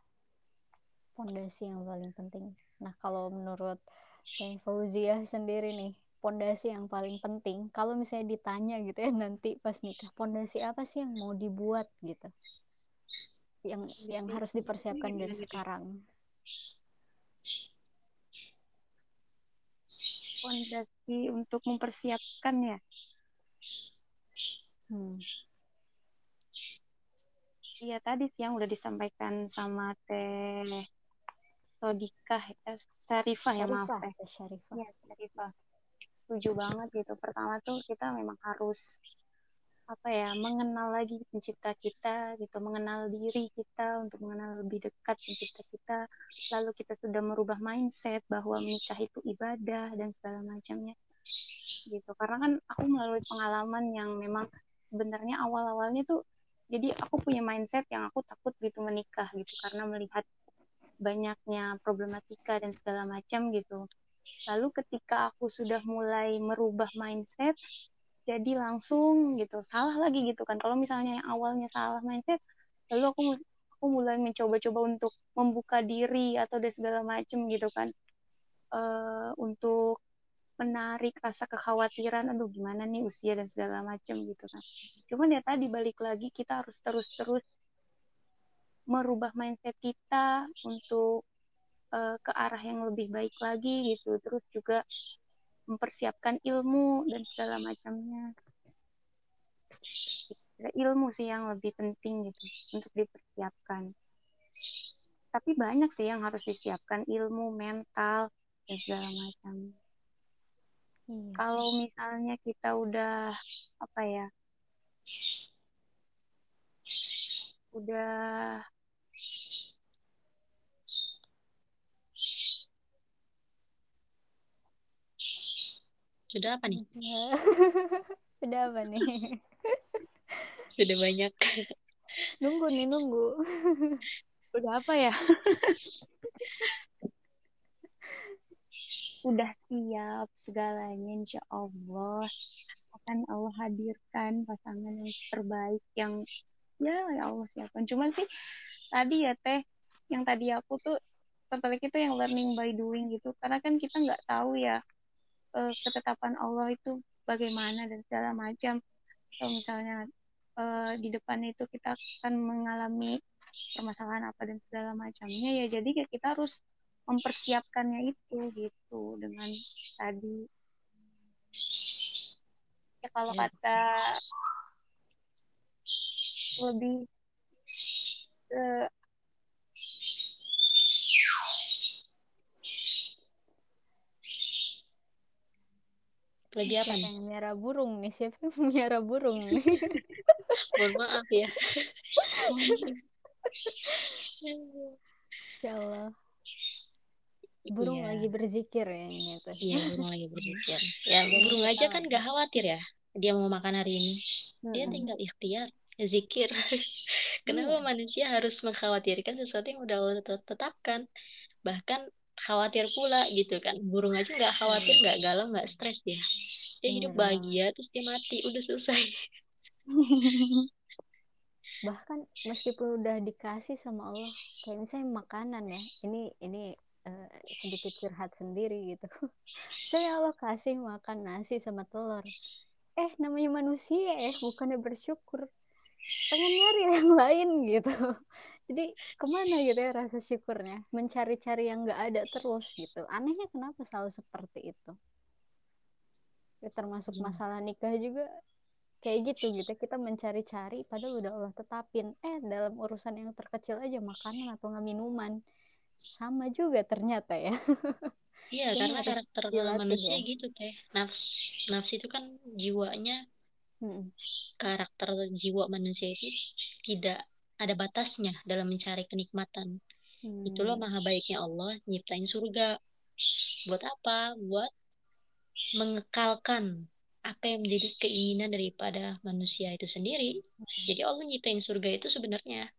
Fondasi yang paling penting. Nah kalau menurut Teh Fauzia sendiri nih fondasi yang paling penting. Kalau misalnya ditanya gitu ya nanti pas nikah fondasi apa sih yang mau dibuat gitu yang yang harus dipersiapkan dari sekarang fondasi untuk mempersiapkan ya Hmm. Iya tadi siang udah disampaikan sama Teh Sodikah ya, Syarifah ya maaf Teh. Syarifah. Iya, Syarifah. Setuju banget gitu. Pertama tuh kita memang harus apa ya mengenal lagi pencipta kita gitu mengenal diri kita untuk mengenal lebih dekat pencipta kita lalu kita sudah merubah mindset bahwa menikah itu ibadah dan segala macamnya gitu karena kan aku melalui pengalaman yang memang sebenarnya awal-awalnya tuh jadi aku punya mindset yang aku takut gitu menikah gitu karena melihat banyaknya problematika dan segala macam gitu. Lalu ketika aku sudah mulai merubah mindset, jadi langsung gitu salah lagi gitu kan. Kalau misalnya yang awalnya salah mindset, lalu aku aku mulai mencoba-coba untuk membuka diri atau dan segala macam gitu kan. Uh, untuk menarik rasa kekhawatiran aduh gimana nih usia dan segala macam gitu kan. Cuman ya tadi balik lagi kita harus terus-terus merubah mindset kita untuk uh, ke arah yang lebih baik lagi gitu. Terus juga mempersiapkan ilmu dan segala macamnya ilmu sih yang lebih penting gitu untuk dipersiapkan tapi banyak sih yang harus disiapkan ilmu mental dan segala macam Iya. Kalau misalnya kita udah apa ya? Udah Sudah apa nih? Sudah apa nih? Sudah banyak. Nunggu nih, nunggu. Udah apa ya? udah siap segalanya insya Allah akan Allah hadirkan pasangan yang terbaik yang ya ya Allah siapkan cuman sih tadi ya teh yang tadi aku tuh tertarik itu yang learning by doing gitu karena kan kita nggak tahu ya uh, ketetapan Allah itu bagaimana dan segala macam kalau misalnya uh, di depan itu kita akan mengalami permasalahan apa dan segala macamnya ya jadi kita harus mempersiapkannya itu gitu dengan tadi ya kalau ya. kata lebih uh, lagi apa nih? Miara burung nih, siapa yang miara burung nih? Mohon maaf ya. Insya Allah burung iya. lagi berzikir ya ini tuh. Iya burung lagi berzikir. Ya burung aja kan gak khawatir ya dia mau makan hari ini. Dia tinggal ikhtiar zikir. Kenapa iya. manusia harus mengkhawatirkan sesuatu yang udah Allah tetapkan? Bahkan khawatir pula gitu kan. Burung aja nggak khawatir nggak galau nggak stres dia dia hidup bahagia terus dia mati. Udah selesai. Bahkan meskipun udah dikasih sama Allah kayak misalnya makanan ya ini ini uh, sedikit curhat sendiri gitu. Saya Allah kasih makan nasi sama telur. Eh namanya manusia ya bukannya bersyukur. Pengen nyari yang lain gitu. Jadi ke mana gitu ya rasa syukurnya? Mencari-cari yang nggak ada terus gitu. Anehnya kenapa selalu seperti itu ya, termasuk masalah nikah juga kayak gitu gitu. Kita mencari-cari padahal udah Allah tetapin. Eh dalam urusan yang terkecil aja makanan atau nggak minuman. Sama juga ternyata ya. Iya karena karakter manusia ya? gitu teh. Nafs nafs itu kan jiwanya hmm. karakter jiwa manusia itu tidak ada batasnya dalam mencari kenikmatan. Hmm. itulah maha baiknya Allah nyiptain surga. Buat apa? Buat mengekalkan apa yang menjadi keinginan daripada manusia itu sendiri. Jadi Allah nyiptain surga itu sebenarnya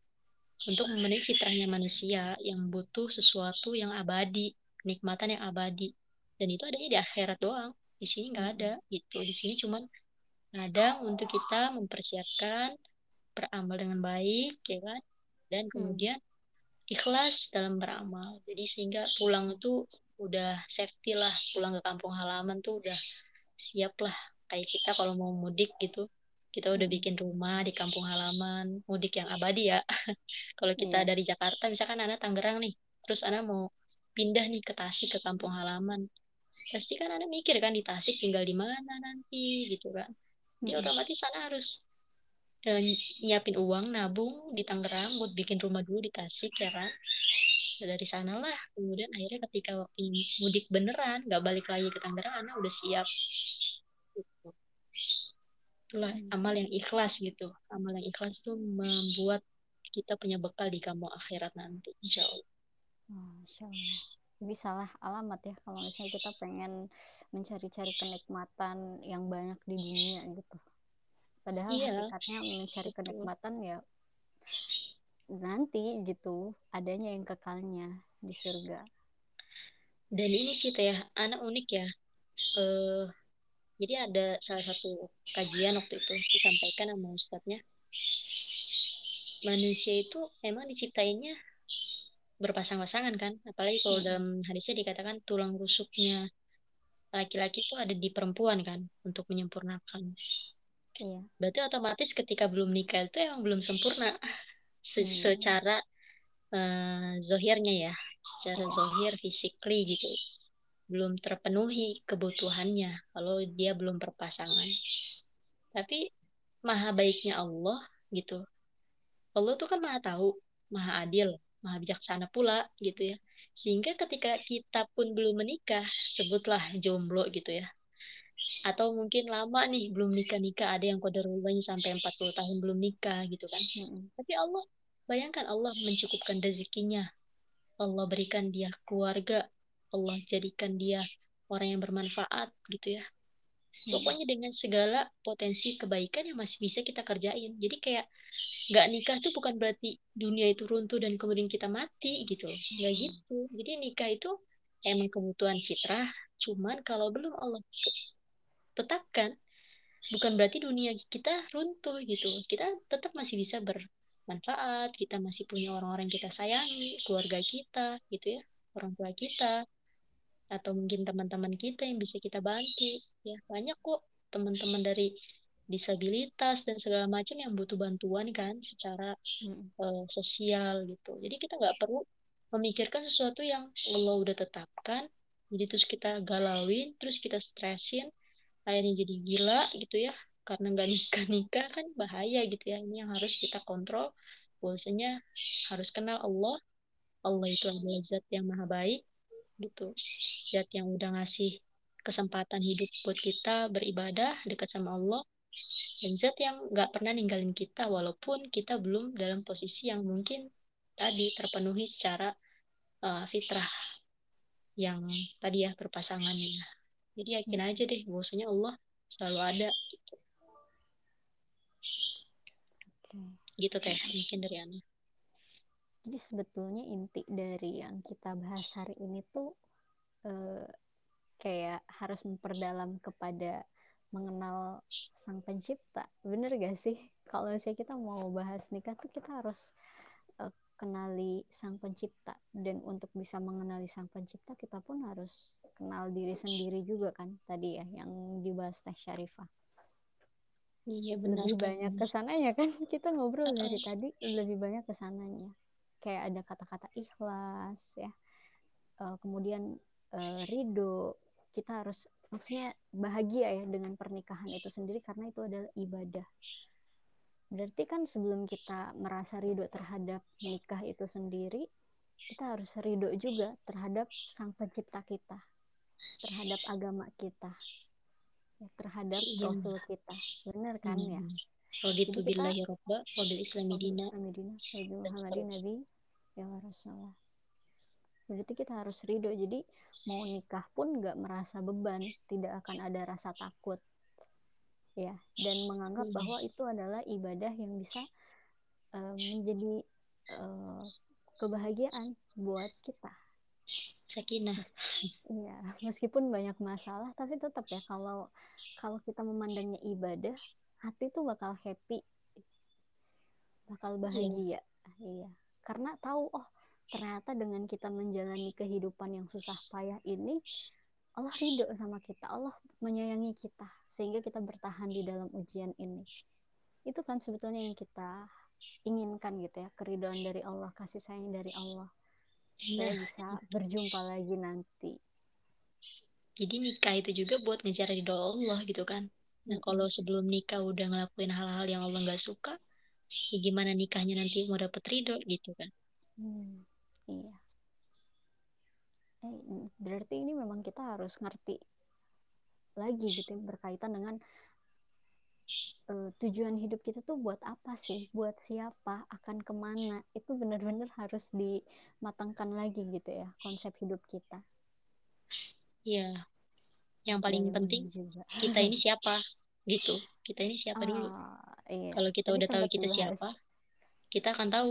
untuk memenuhi fitrahnya manusia yang butuh sesuatu yang abadi, nikmatan yang abadi. Dan itu adanya di akhirat doang. Di sini nggak ada gitu. Di sini cuman ada untuk kita mempersiapkan beramal dengan baik, ya kan? Dan kemudian ikhlas dalam beramal. Jadi sehingga pulang itu udah safety lah, pulang ke kampung halaman tuh udah siap lah. Kayak kita kalau mau mudik gitu, kita udah hmm. bikin rumah di kampung halaman mudik yang abadi ya kalau kita hmm. dari Jakarta misalkan anak Tangerang nih terus anak mau pindah nih ke Tasik ke kampung halaman pasti kan anak mikir kan di Tasik tinggal di mana nanti gitu kan dia hmm. otomatis sana harus uh, nyiapin uang nabung di Tangerang buat bikin rumah dulu di Tasik ya kan dari sanalah. Kemudian akhirnya ketika waktu mudik beneran nggak balik lagi ke Tangerang anak udah siap. Gitu itulah amal yang ikhlas gitu. Amal yang ikhlas tuh membuat kita punya bekal di kampung akhirat nanti insya Allah. Masya Allah. Jadi salah alamat ya kalau misalnya kita pengen mencari-cari kenikmatan yang banyak di dunia gitu. Padahal iya. hakikatnya mencari kenikmatan ya nanti gitu adanya yang kekalnya di surga. Dan ini sih teh anak unik ya. Uh, jadi ada salah satu kajian waktu itu disampaikan sama ustadznya. Manusia itu emang diciptainnya berpasang-pasangan kan? Apalagi kalau Mm-mm. dalam hadisnya dikatakan tulang rusuknya laki-laki itu ada di perempuan kan untuk menyempurnakan. Iya. berarti otomatis ketika belum nikah itu emang belum sempurna Se- Hmm. secara eh, zohirnya ya secara zohir physically gitu. Belum terpenuhi kebutuhannya kalau dia belum berpasangan. Tapi maha baiknya Allah gitu. Allah tuh kan maha tahu maha adil maha bijaksana pula gitu ya. Sehingga ketika kita pun belum menikah sebutlah jomblo gitu ya. Atau mungkin lama nih belum nikah nikah ada yang kodarullahnya sampai 40 tahun belum nikah gitu kan. Mm-mm. tapi Allah bayangkan Allah mencukupkan rezekinya. Allah berikan dia keluarga. Allah jadikan dia orang yang bermanfaat gitu ya. Mm-mm. pokoknya dengan segala potensi kebaikan yang masih bisa kita kerjain. Jadi kayak nggak nikah tuh bukan berarti dunia itu runtuh dan kemudian kita mati gitu. Nggak gitu. Jadi nikah itu emang kebutuhan fitrah. Cuman kalau belum Allah tetapkan bukan berarti dunia kita runtuh gitu. Kita tetap masih bisa bermanfaat kita masih punya orang-orang kita sayangi keluarga kita gitu ya orang tua kita atau mungkin teman-teman kita yang bisa kita bantu ya. Banyak kok teman-teman dari disabilitas dan segala macam yang butuh bantuan kan secara Mm-mm. eh, sosial gitu. Jadi kita nggak perlu memikirkan sesuatu yang Allah udah tetapkan jadi terus kita galauin terus kita stresin akhirnya jadi gila gitu ya karena nggak nikah nikah kan bahaya gitu ya. Ini yang harus kita kontrol. Bahwasanya harus kenal Allah. Allah itu adalah zat yang maha baik gitu. Zat yang udah ngasih kesempatan hidup buat kita beribadah dekat sama Allah. Dan zat yang nggak pernah ninggalin kita walaupun kita belum dalam posisi yang mungkin tadi terpenuhi secara uh, fitrah yang tadi ya berpasangannya jadi yakin aja deh bahwasanya Allah selalu ada gitu. Gitu teh mungkin dari Ana Jadi sebetulnya inti dari yang kita bahas hari ini tuh eh, kayak harus memperdalam kepada mengenal sang pencipta. Bener gak sih? Kalau misalnya kita mau bahas nikah tuh kita harus eh, kenali sang pencipta. Dan untuk bisa mengenali sang pencipta kita pun harus kenal diri sendiri juga kan tadi ya yang dibahas Teh Syarifah. Iya benar Lebih banyak ke sananya kan kita ngobrol dari tadi lebih banyak ke sananya. Kayak ada kata-kata ikhlas ya. Eh, kemudian eh, ridho. Kita harus maksudnya bahagia ya dengan pernikahan itu sendiri karena itu adalah ibadah. Berarti kan sebelum kita merasa ridho terhadap nikah itu sendiri, kita harus ridho juga terhadap sang pencipta kita, terhadap agama kita, terhadap Iya. rasul kita. Benar kan ya? Hmm. Raditu Jadi kita- billahi robba wa bil islami dina Muhammadin Nabi ya Rasulullah. Berarti kita harus ridho. Jadi mau nikah pun nggak merasa beban, tidak akan ada rasa takut, ya. Dan menganggap Hmm. bahwa itu adalah ibadah yang bisa eh, menjadi eh, kebahagiaan buat kita. Sakinah Iya, meskipun banyak masalah, tapi tetap ya kalau kalau kita memandangnya ibadah, hati tuh bakal happy, bakal bahagia. Iya, karena tahu oh ternyata dengan kita menjalani kehidupan yang susah payah ini, Allah ridho sama kita, Allah menyayangi kita sehingga kita bertahan di dalam ujian ini. Itu kan sebetulnya yang kita inginkan gitu ya, keridhaan dari Allah, kasih sayang dari Allah. Nah, bisa berjumpa lagi nanti. jadi nikah itu juga buat ngejar ridho Allah gitu kan nah kalau sebelum nikah udah ngelakuin hal-hal yang Allah nggak suka ya gimana nikahnya nanti mau dapet ridho gitu kan Hmm, iya. Eh, berarti ini memang kita harus ngerti lagi gitu ya, berkaitan dengan eh, tujuan hidup kita tuh buat apa sih, buat siapa, akan ke mana, itu benar-benar harus dimatangkan lagi gitu ya konsep hidup kita. Iya. Yang paling Dan penting juga. kita ini siapa gitu. Kita ini siapa dulu. Ah, iya. kalau kita Tadi udah tahu kita siapa kita akan tahu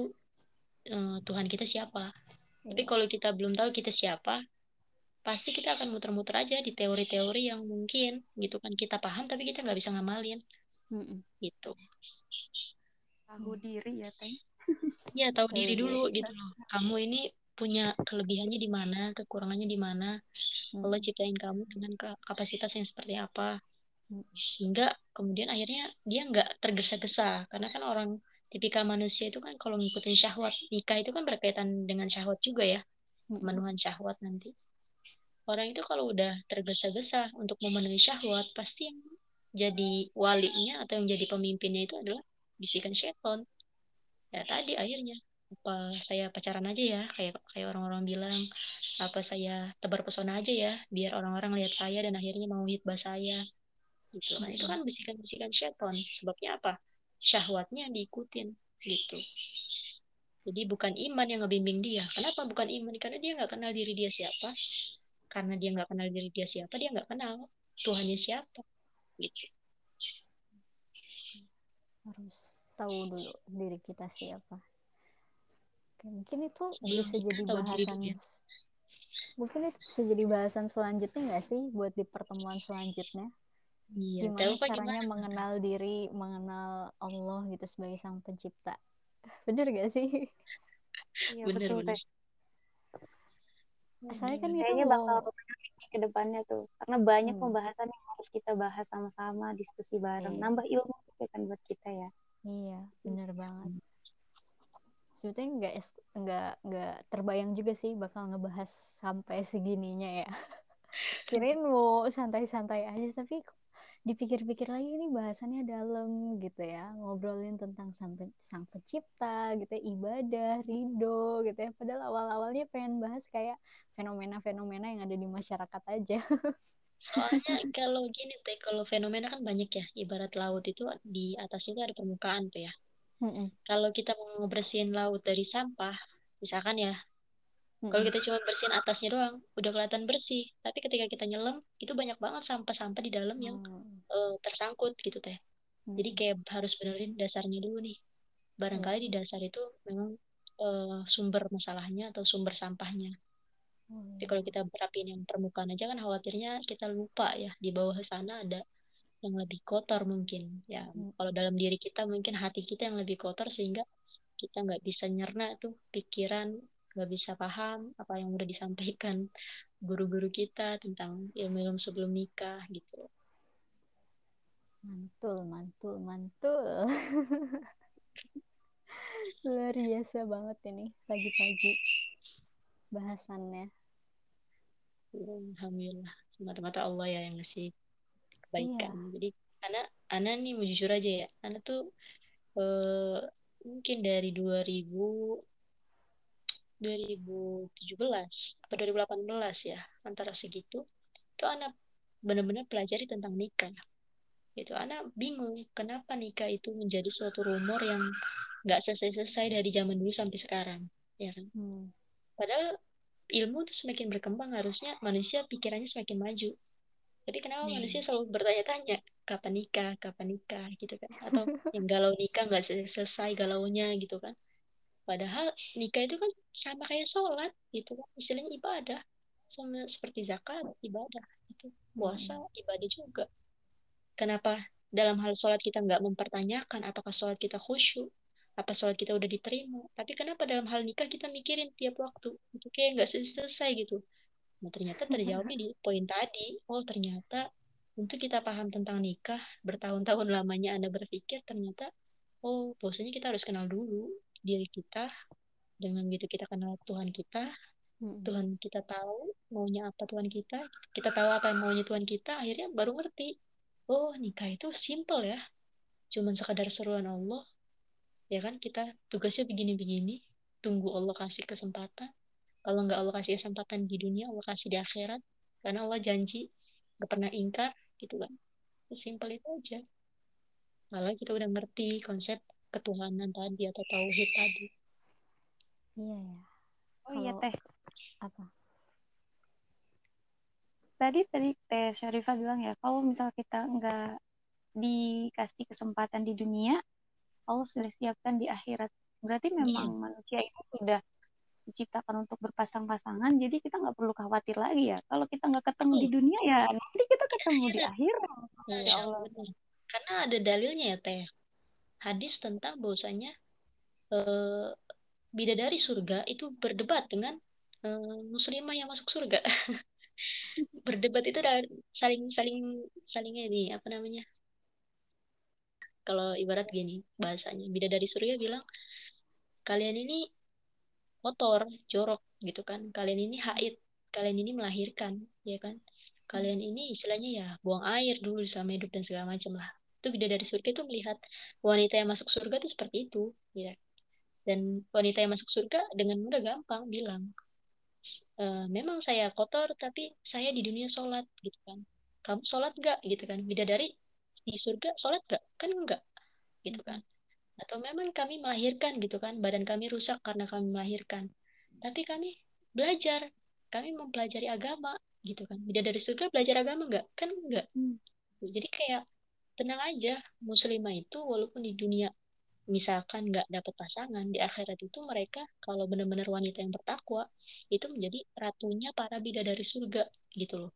eh, Tuhan kita siapa. Tapi Iya. kalau kita belum tahu kita siapa pasti kita akan muter-muter aja di teori-teori yang mungkin gitu kan. Kita paham tapi kita nggak bisa ngamalin Mm-mm. gitu tahu diri ya teh Iya, tahu diri dulu gitu loh. Kamu ini punya kelebihannya di mana, kekurangannya di mana. Allah Mm, ciptain kamu dengan ka- kapasitas yang seperti apa. mm, Sehingga kemudian akhirnya dia nggak tergesa-gesa. Karena kan orang tipikal manusia itu kan kalau ngikutin syahwat, nikah itu kan berkaitan dengan syahwat juga ya. mm, mm. Pemenuhan syahwat nanti. Orang itu kalau udah tergesa-gesa untuk memenuhi syahwat, pasti yang jadi walinya atau yang jadi pemimpinnya itu adalah bisikan syaitan. Ya tadi akhirnya apa saya pacaran aja ya kayak kayak orang-orang bilang apa saya tebar pesona aja ya biar orang-orang lihat saya dan akhirnya mau hitbah saya. Gitu. Kan itu kan bisikan-bisikan syaitan sebabnya apa? Syahwatnya diikutin gitu. Jadi bukan iman yang ngebimbing dia. Kenapa bukan iman? Karena dia nggak kenal diri dia siapa. Karena dia nggak kenal diri dia siapa dia nggak kenal Tuhannya siapa gitu harus tahu dulu diri kita siapa. Oke, mungkin itu bisa jadi diri bahasan ya. mungkin itu bisa jadi bahasan selanjutnya nggak sih buat di pertemuan selanjutnya? Iya gimana caranya gimana? mengenal diri mengenal Allah gitu sebagai sang pencipta. Bener gak sih? Iya bener betul bener. Asalnya kan itu Kayaknya bakal ke depannya tuh. Karena banyak Hmm. pembahasan yang harus kita bahas sama-sama, diskusi bareng. Iya. Nambah ilmu juga kan buat kita ya. iya bener banget sebetulnya nggak nggak nggak terbayang juga sih bakal ngebahas sampai segininya ya kirain mau santai-santai aja tapi kok dipikir-pikir lagi ini bahasannya dalam gitu ya ngobrolin tentang sang, sang pencipta gitu ya, ibadah ridho gitu ya padahal awal-awalnya pengen bahas kayak fenomena-fenomena yang ada di masyarakat aja Soalnya kalau gini teh, kalau fenomena kan banyak ya. Ibarat laut itu di atasnya itu ada permukaan tuh ya. Mm-mm, Kalau kita mau ngebersihin laut dari sampah, misalkan ya, kalau mm-mm. kita cuma bersihin atasnya doang, udah kelihatan bersih. Tapi ketika kita nyelam, itu banyak banget sampah-sampah di dalam yang Oh, eh, tersangkut gitu teh. Jadi mm-mm. kayak harus benerin dasarnya dulu nih. Barangkali di dasar itu memang eh, sumber masalahnya atau sumber sampahnya. Oh, Tapi kalau kita berapiin yang permukaan aja kan khawatirnya kita lupa ya di bawah sana ada yang lebih kotor mungkin ya Mm. kalau dalam diri kita mungkin hati kita yang lebih kotor sehingga kita nggak bisa nyerna tuh pikiran nggak bisa paham apa yang udah disampaikan guru-guru kita tentang ilmu-ilmu sebelum nikah gitu. Mantul mantul mantul. Luar biasa banget ini pagi-pagi bahasannya. Alhamdulillah. Semata-mata Allah ya yang ngasih kebaikan. Iya. jadi anak anak nih mau jujur aja ya. Anak tuh eh, mungkin dari 2000 2017 atau 2018 ya antara segitu itu anak benar-benar pelajari tentang nikah. Itu anak bingung kenapa nikah itu menjadi suatu rumor yang nggak selesai-selesai dari zaman dulu sampai sekarang ya kan? Hmm. padahal ilmu tuh semakin berkembang harusnya manusia pikirannya semakin maju. Tapi kenapa Hmm. manusia selalu bertanya-tanya kapan nikah? Kapan nikah? Gitu kan? Atau yang galau nikah nggak selesai galaunya gitu kan Padahal nikah itu kan sama kayak sholat gitu kan. Istilahnya ibadah. Sama seperti zakat, ibadah. Itu puasa, ibadah juga. Kenapa dalam hal sholat kita nggak mempertanyakan apakah sholat kita khusyuk? Apa sholat kita udah diterima? Tapi kenapa dalam hal nikah kita mikirin tiap waktu? Itu kayak nggak selesai gitu. Nah ternyata terjawabnya di poin tadi. Oh ternyata untuk kita paham tentang nikah, bertahun-tahun lamanya Anda berpikir ternyata oh bahwasanya kita harus kenal dulu diri kita dengan gitu kita kenal Tuhan kita Hmm. Tuhan kita tahu maunya apa Tuhan kita kita tahu apa yang maunya Tuhan kita akhirnya baru ngerti oh nikah itu simple ya. Cuman sekadar seruan Allah ya kan? Kita tugasnya begini-begini tunggu Allah kasih kesempatan. Kalau nggak Allah kasih kesempatan di dunia Allah kasih di akhirat. Karena Allah janji nggak pernah ingkar gitu kan? Simple itu aja. Kalau kita udah ngerti konsep ketuhanan tadi atau tauhid tadi Iya ya. Oh iya Kalau- teh. Apa? Tadi tadi teh Syarifah bilang ya, kalau misal kita nggak dikasih kesempatan di dunia, Allah sudah siapkan di akhirat. Berarti memang manusia itu sudah diciptakan untuk berpasang-pasangan, jadi kita nggak perlu khawatir lagi ya. Kalau kita nggak ketemu di dunia ya, nanti kita ketemu di akhirat. Iya, Allah. benar. Karena ada dalilnya ya Teh. Hadis tentang bahwasanya uh, bidadari surga itu berdebat dengan uh, muslimah yang masuk surga. berdebat itu udah saling saling salingnya ini apa namanya? Kalau ibarat gini bahasanya bidadari surga bilang kalian ini kotor, jorok gitu kan. Kalian ini haid, kalian ini melahirkan, ya kan? Kalian ini istilahnya ya buang air dulu selama hidup dan segala macam lah. Itu bidadari surga itu melihat wanita yang masuk surga itu seperti itu, ya. Dan wanita yang masuk surga dengan mudah gampang bilang, e, memang saya kotor tapi saya di dunia sholat gitu kan. Kamu sholat nggak gitu kan? Bidadari di surga sholat nggak? Kan enggak gitu kan atau memang kami melahirkan gitu kan badan kami rusak karena kami melahirkan tapi kami belajar kami mempelajari agama gitu kan beda dari surga belajar agama enggak kan enggak hmm. jadi kayak tenang aja muslimah itu walaupun di dunia misalkan nggak dapat pasangan di akhirat itu mereka kalau benar-benar wanita yang bertakwa itu menjadi ratunya para bidadari surga gitu loh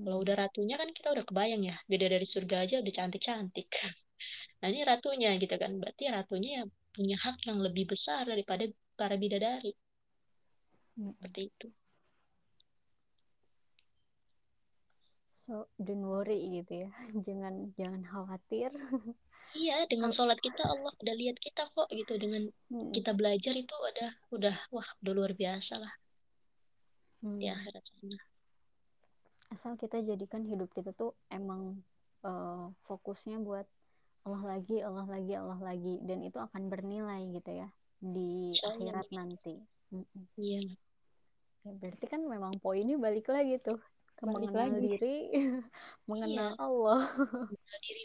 kalau udah ratunya kan kita udah kebayang ya bidadari surga aja udah cantik-cantik Nah ini ratunya gitu kan. Berarti ratunya ya punya hak yang lebih besar daripada para bidadari. Seperti itu. So don't worry gitu ya. Jangan jangan khawatir. Iya, dengan sholat kita Allah udah lihat kita kok gitu. Dengan hmm. kita belajar itu udah udah wah udah luar biasa lah. Hmm. Di akhirat sana. Asal kita jadikan hidup kita tuh emang uh, fokusnya buat Allah lagi Allah lagi Allah lagi dan itu akan bernilai gitu ya di Insya akhirat nanti iya ya, berarti kan memang poinnya balik lagi tuh ke balik mengenal lagi. diri mengenal iya. Allah. Mengenal diri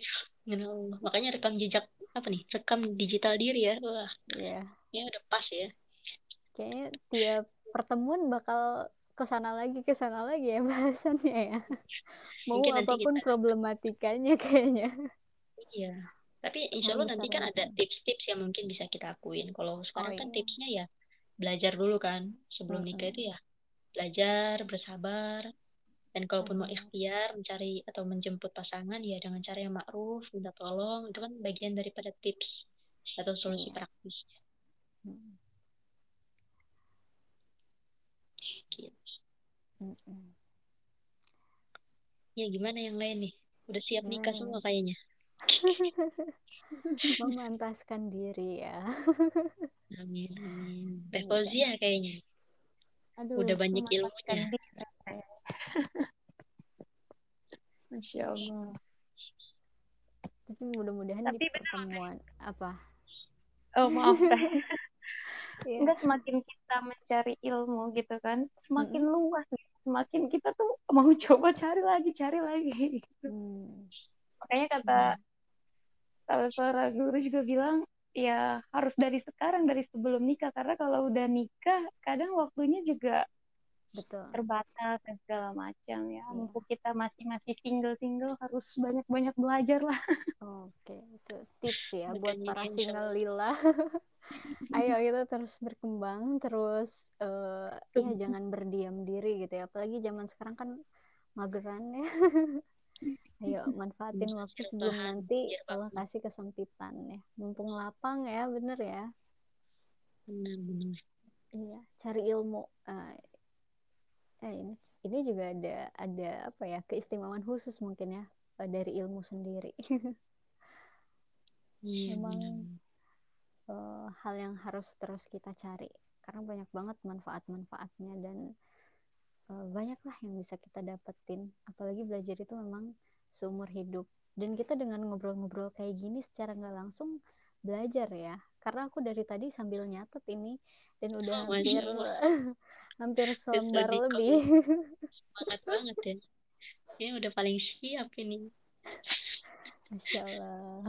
mengenal Allah. Makanya rekam jejak apa nih rekam digital diri ya. Wah iya. ya udah pas ya. Kayaknya tiap pertemuan bakal ke sana lagi ke sana lagi ya bahasannya ya. Mau Mungkin apa pun kita... problematikanya kayaknya. Iya. Tapi insya Allah nanti kan ada tips-tips yang mungkin bisa kita akuin. Kalau sekarang oh, kan iya. tipsnya ya belajar dulu kan. Sebelum nikah itu ya belajar bersabar dan kalaupun mau ikhtiar mencari atau menjemput pasangan ya dengan cara yang ma'ruf minta tolong itu kan bagian daripada tips atau solusi iya. praktis hmm. gitu. ya gimana yang lain nih? Udah siap nikah hmm. semua kayaknya? Memantaskan diri ya. Amin Teh ya kayaknya. Aduh, udah banyak ilmunya Masya Allah tapi mudah-mudahan di pertemuan apa oh maaf yeah. enggak semakin kita mencari ilmu gitu kan semakin mm -hmm. luas semakin kita tuh mau coba cari lagi cari lagi gitu. mm. makanya kata mm kalau seorang guru juga bilang ya harus dari sekarang dari sebelum nikah karena kalau udah nikah kadang waktunya juga betul terbatas dan segala macam ya yeah. mumpung kita masih masih single single harus banyak banyak belajar lah oke itu tips ya buat para single lila ayo kita terus berkembang terus uh, ya jangan berdiam diri gitu ya apalagi zaman sekarang kan mageran ya Ayo manfaatin waktu sebelum nanti Allah kasih kesempitan ya. Mumpung lapang ya, bener ya. Benar, benar. Iya, cari ilmu. Uh, eh ini ini juga ada ada apa ya keistimewaan khusus mungkin ya uh, dari ilmu sendiri. Iya, Memang uh, hal yang harus terus kita cari karena banyak banget manfaat-manfaatnya dan uh, banyaklah yang bisa kita dapetin. Apalagi belajar itu memang seumur hidup dan kita dengan ngobrol-ngobrol kayak gini secara nggak langsung belajar ya karena aku dari tadi sambil nyatet ini dan udah oh, hampir hampir selembar lebih. Semangat banget ya. Ini udah paling siap ini. Masya Allah.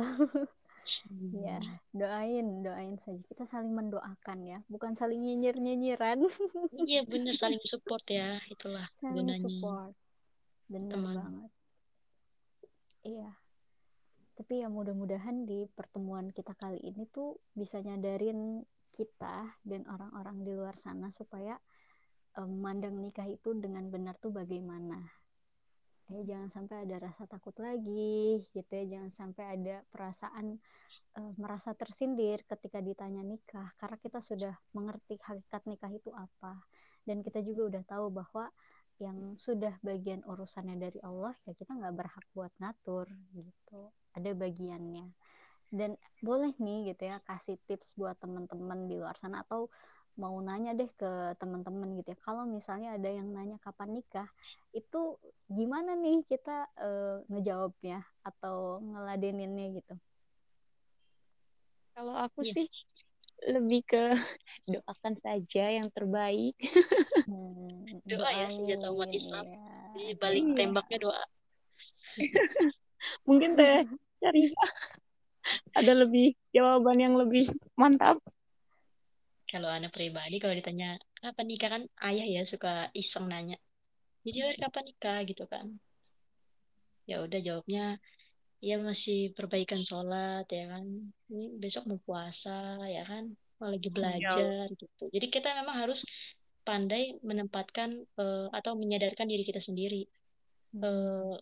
Hmm. ya doain doain saja. Kita saling mendoakan ya bukan saling nyinyir nyinyiran iya bener saling support ya. Itulah saling gunanya. support. Bener Teman. banget. Iya. Tapi ya mudah-mudahan di pertemuan kita kali ini tuh bisa nyadarin kita dan orang-orang di luar sana supaya um, mandang nikah itu dengan benar tuh bagaimana. ya jangan sampai ada rasa takut lagi gitu ya. Jangan sampai ada perasaan uh, merasa tersindir ketika ditanya nikah. Karena kita sudah mengerti hakikat nikah itu apa. Dan kita juga udah tahu bahwa yang sudah bagian urusannya dari Allah ya kita nggak berhak buat ngatur gitu. Ada bagiannya. Dan boleh nih gitu ya kasih tips buat teman-teman di luar sana atau mau nanya deh ke teman-teman gitu ya. Kalau misalnya ada yang nanya kapan nikah itu gimana nih kita uh, ngejawabnya atau ngeladeninnya gitu? Kalau aku yeah. sih lebih ke doakan saja yang terbaik. Hmm, doa ya senjata umat Islam. Ya. di balik iya. tembaknya doa. Mungkin teh cari. Ada lebih jawaban yang lebih mantap. Kalau anak pribadi kalau ditanya kapan nikah? Kan ayah ya suka iseng nanya jadi kapan nikah? Gitu kan. Ya udah jawabnya ya masih perbaikan sholat ya kan. Ini besok mau puasa ya kan. Mau lagi belajar gitu. Jadi kita memang harus pandai menempatkan uh, atau menyadarkan diri kita sendiri. Uh,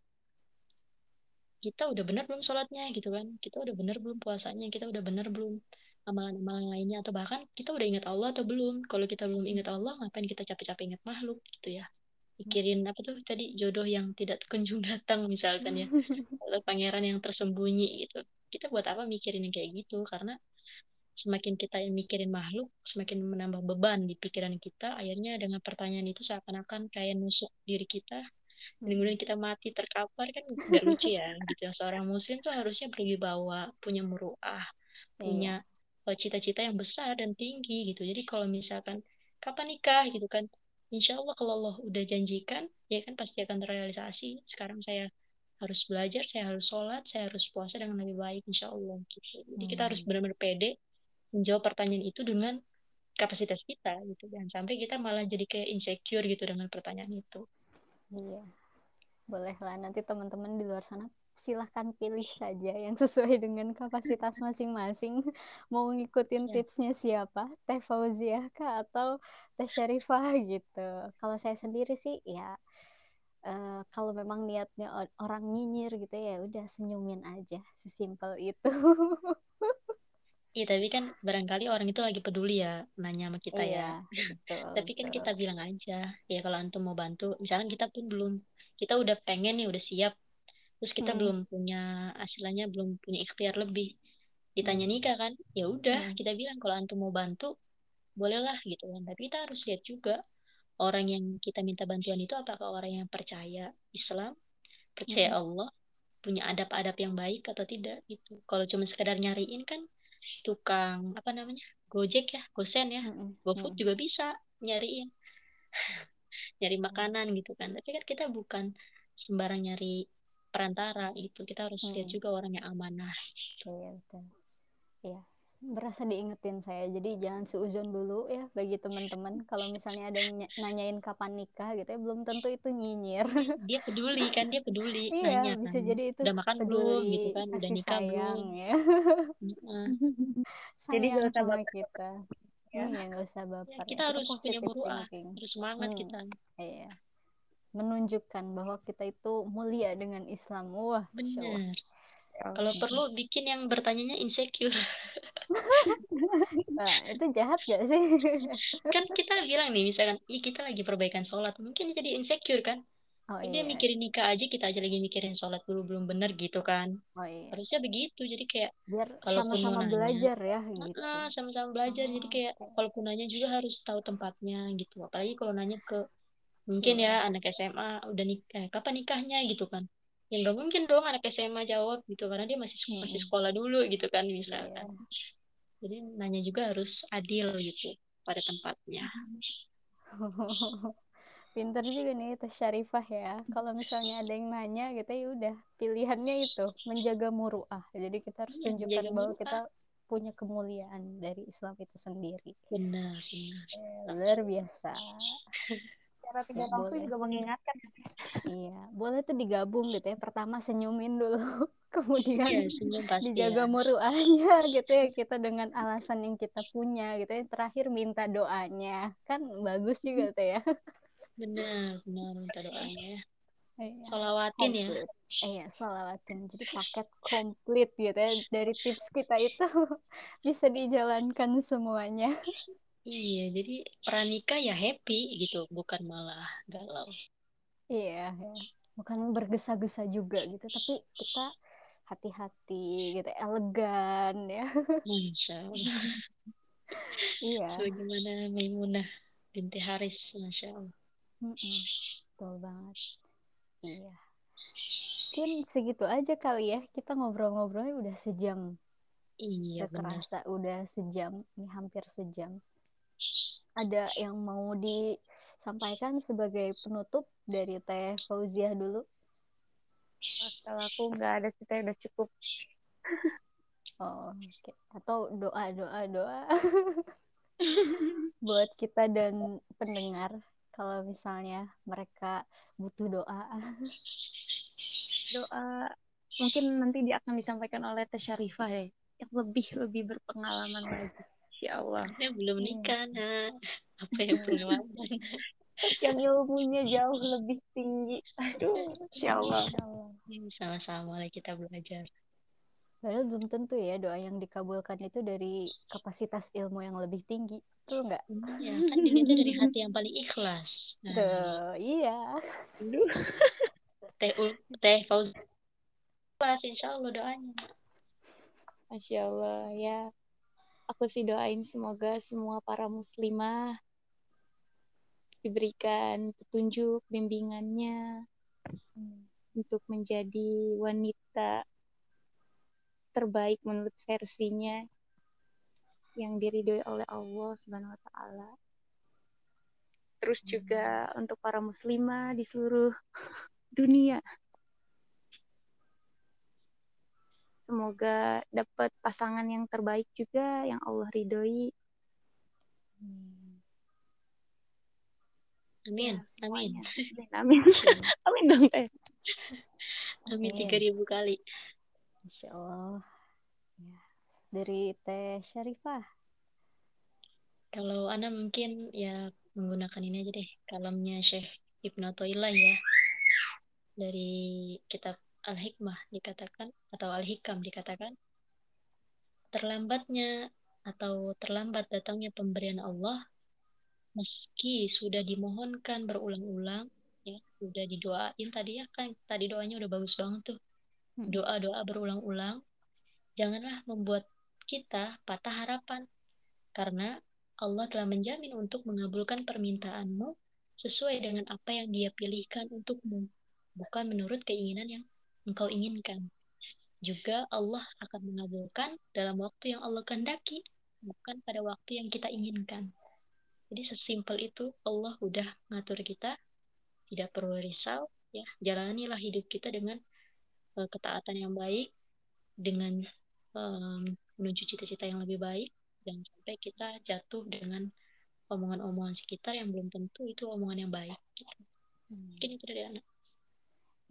kita udah benar belum sholatnya gitu kan. Kita udah benar belum puasanya kita udah benar belum amalan-amalan lainnya atau bahkan kita udah ingat Allah atau belum. Kalau kita belum ingat Allah ngapain kita capek-capek ingat makhluk gitu ya mikirin apa tuh tadi jodoh yang tidak kunjung datang misalkan ya. Atau pangeran yang tersembunyi gitu. Kita buat apa mikirin yang kayak gitu? Karena semakin kita mikirin makhluk semakin menambah beban di pikiran kita. Akhirnya dengan pertanyaan itu seakan-akan kayak nusuk diri kita. Dan kemudian kita mati terkapar kan nggak lucu ya gitu. Seorang muslim tuh harusnya berwibawa punya muruah punya iya. cita-cita yang besar dan tinggi gitu. Jadi kalau misalkan kapan nikah? gitu kan, insya Allah kalau Allah udah janjikan, ya kan pasti akan terrealisasi. Sekarang saya harus belajar, saya harus sholat, saya harus puasa dengan lebih baik, insya Allah. Gitu. Jadi kita harus hmm. benar-benar pede menjawab pertanyaan itu dengan kapasitas kita gitu. Jangan sampai kita malah jadi kayak insecure gitu dengan pertanyaan itu. Iya, boleh lah nanti teman-teman di luar sana silahkan pilih saja yang sesuai dengan kapasitas masing-masing. Mau ngikutin yeah. tipsnya siapa? Teh Fauzia kah atau Teh Syarifah gitu? Kalau saya sendiri sih ya uh, kalau memang niatnya orang nyinyir gitu ya udah senyumin aja sesimpel itu. Iya tapi kan barangkali orang itu lagi peduli ya nanya sama kita iya, ya. Betul, tapi kan kita bilang aja ya kalau antum mau bantu, misalnya kita pun belum, kita udah pengen nih udah siap terus kita hmm. belum punya hasilnya belum punya ikhtiar lebih ditanya hmm. nikah kan ya udah hmm. kita bilang kalau antum mau bantu bolehlah gitu kan tapi kita harus lihat juga orang yang kita minta bantuan itu apakah orang yang percaya Islam percaya hmm. Allah punya adab-adab yang baik atau tidak gitu kalau cuma sekedar nyariin kan tukang apa namanya Gojek ya Gosen ya hmm. GoFood hmm. juga bisa nyariin nyari makanan gitu kan tapi kan kita bukan sembarang nyari perantara itu kita harus hmm. lihat juga orang yang amanah iya betul iya berasa diingetin saya jadi jangan suuzon dulu ya bagi teman-teman kalau misalnya ada yang nanyain kapan nikah gitu ya belum tentu itu nyinyir dia peduli kan dia peduli iya nanya, bisa kan. jadi itu udah makan peduli, belum gitu kan udah nikah sayang, belum ya. sayang jadi gak usah sama baper. kita ya. iya gak usah baper ya, kita ya. harus punya muruah harus semangat hmm. kita iya menunjukkan bahwa kita itu mulia dengan Islam. Wah, benar. Kalau perlu bikin yang bertanyanya insecure. nah, itu jahat gak sih? kan kita bilang nih, misalkan, Ih, kita lagi perbaikan sholat, mungkin jadi insecure kan? Oh, iya. Dia mikirin nikah aja, kita aja lagi mikirin sholat dulu belum bener gitu kan? Oh, iya. Harusnya begitu, jadi kayak biar sama-sama belajar ya gitu. sama-sama belajar, oh, jadi kayak okay. kalaupun nanya juga harus tahu tempatnya gitu. Apalagi kalau nanya ke mungkin ya anak SMA udah nikah. Kapan nikahnya gitu kan? Ya nggak mungkin dong anak SMA jawab gitu karena dia masih hmm. masih sekolah dulu gitu kan misalkan. Yeah. jadi nanya juga harus adil gitu pada tempatnya. Pinter juga nih Teh Syarifah ya. Kalau misalnya ada yang nanya gitu ya udah pilihannya itu menjaga muruah. Jadi kita harus iya, tunjukkan bahwa kita punya kemuliaan dari Islam itu sendiri. Benar benar. Eh, luar biasa cara tiga nafsu juga mengingatkan iya boleh tuh digabung gitu ya pertama senyumin dulu kemudian iya, senyum pasti dijaga ya. muruahnya gitu ya kita dengan alasan yang kita punya gitu ya terakhir minta doanya kan bagus juga tuh ya benar benar minta doanya Iya. Solawatin ya. komplit. Eh, ya, solawatin. Jadi paket komplit gitu ya. Dari tips kita itu bisa dijalankan semuanya. Iya, jadi pranikah ya happy gitu, bukan malah galau. Iya, ya. Bukan bergesa-gesa juga gitu, tapi kita hati-hati gitu, elegan ya. Masya Allah. Iya. Sebagaimana Maimunah binti Haris, Masya Allah. Mm-mm. Betul banget. Iya. Mungkin segitu aja kali ya. Kita ngobrol-ngobrolnya udah sejam. Iya, kerasa udah sejam. Ini hampir sejam. Ada yang mau disampaikan sebagai penutup dari Teh Fauziah dulu? Kalau aku nggak ada cerita udah cukup. Oh, oke. Atau doa, doa, doa. Buat kita dan pendengar. Kalau misalnya mereka butuh doa. Doa mungkin nanti dia akan disampaikan oleh Teh Syarifah ya. Yang lebih lebih berpengalaman lagi. Ya Allah. Saya belum nikah, nah. Apa yang pengalaman? Yang ilmunya jauh lebih tinggi. Aduh, Insya Allah. Masya Allah. Sama-sama lah kita belajar. Padahal belum tentu ya doa yang dikabulkan itu dari kapasitas ilmu yang lebih tinggi. Betul nggak? Iya, kan dilihatnya dari hati yang paling ikhlas. Nah, Tuh, iya. Aduh. Teh Ul- Teh Fauzi ikhlas, insya Allah doanya. Masya Allah ya. Aku sih doain semoga semua para muslimah diberikan petunjuk bimbingannya untuk menjadi wanita terbaik menurut versinya yang diridhoi oleh Allah Subhanahu wa taala. Terus juga untuk para muslimah di seluruh dunia. Semoga dapat pasangan yang terbaik juga yang Allah ridhoi. Amin, Ya, amin. semuanya. Amin. Amin dong, Teh. Amin Amin. tiga ribu kali. Insya Allah. Ya. Dari Teh Syarifah. Kalau Ana mungkin ya menggunakan ini aja deh, kalamnya Syekh Ibnu Athaillah ya. Dari kitab Al-Hikmah dikatakan atau Al-Hikam dikatakan terlambatnya atau terlambat datangnya pemberian Allah meski sudah dimohonkan berulang-ulang ya, sudah didoain tadi ya kan tadi doanya udah bagus banget tuh. Hmm. Doa-doa berulang-ulang janganlah membuat kita patah harapan karena Allah telah menjamin untuk mengabulkan permintaanmu sesuai dengan apa yang dia pilihkan untukmu, bukan menurut keinginan yang engkau inginkan. Juga Allah akan mengabulkan dalam waktu yang Allah kehendaki, bukan pada waktu yang kita inginkan. Jadi sesimpel itu Allah udah ngatur kita, tidak perlu risau, ya jalanilah hidup kita dengan eh, ketaatan yang baik, dengan em, menuju cita-cita yang lebih baik, jangan sampai kita jatuh dengan omongan-omongan sekitar yang belum tentu itu omongan yang baik. gitu. Mungkin itu dari anak.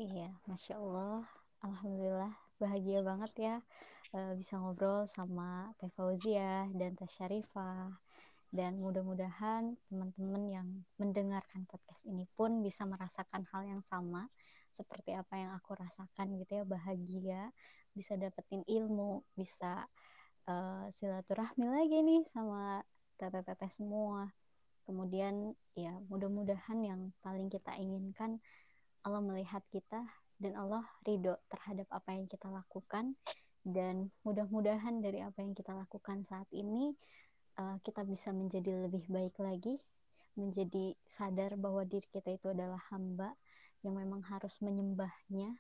Iya, Masya Allah. Alhamdulillah, bahagia banget ya eh, bisa ngobrol sama Teh Fauzia dan Teh Syarifah. Dan mudah-mudahan teman-teman yang mendengarkan podcast ini pun bisa merasakan hal yang sama seperti apa yang aku rasakan gitu ya, bahagia, bisa dapetin ilmu, bisa eh, silaturahmi lagi nih sama teteh-teteh semua. Kemudian ya mudah-mudahan yang paling kita inginkan Allah melihat kita dan Allah ridho terhadap apa yang kita lakukan. Dan mudah-mudahan dari apa yang kita lakukan saat ini uh, kita bisa menjadi lebih baik lagi menjadi sadar bahwa diri kita itu adalah hamba yang memang harus menyembahnya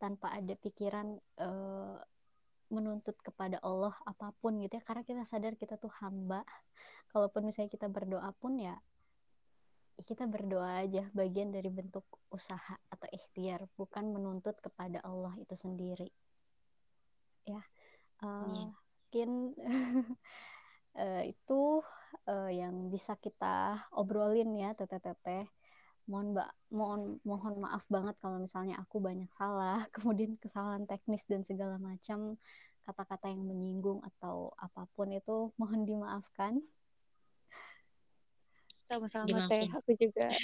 tanpa ada pikiran uh, menuntut kepada Allah apa pun gitu ya. Karena kita sadar kita tuh hamba. Kalaupun misalnya kita berdoa pun ya ya kita berdoa aja bagian dari bentuk usaha atau ikhtiar bukan menuntut kepada Allah itu sendiri. Ya uh, mungkin eh, itu eh, yang bisa kita obrolin ya teteh-teteh. Mohon mbak mohon mohon maaf banget kalau misalnya aku banyak salah kemudian kesalahan teknis dan segala macam kata-kata yang menyinggung atau apa pun itu mohon dimaafkan Sama-sama teh, aku juga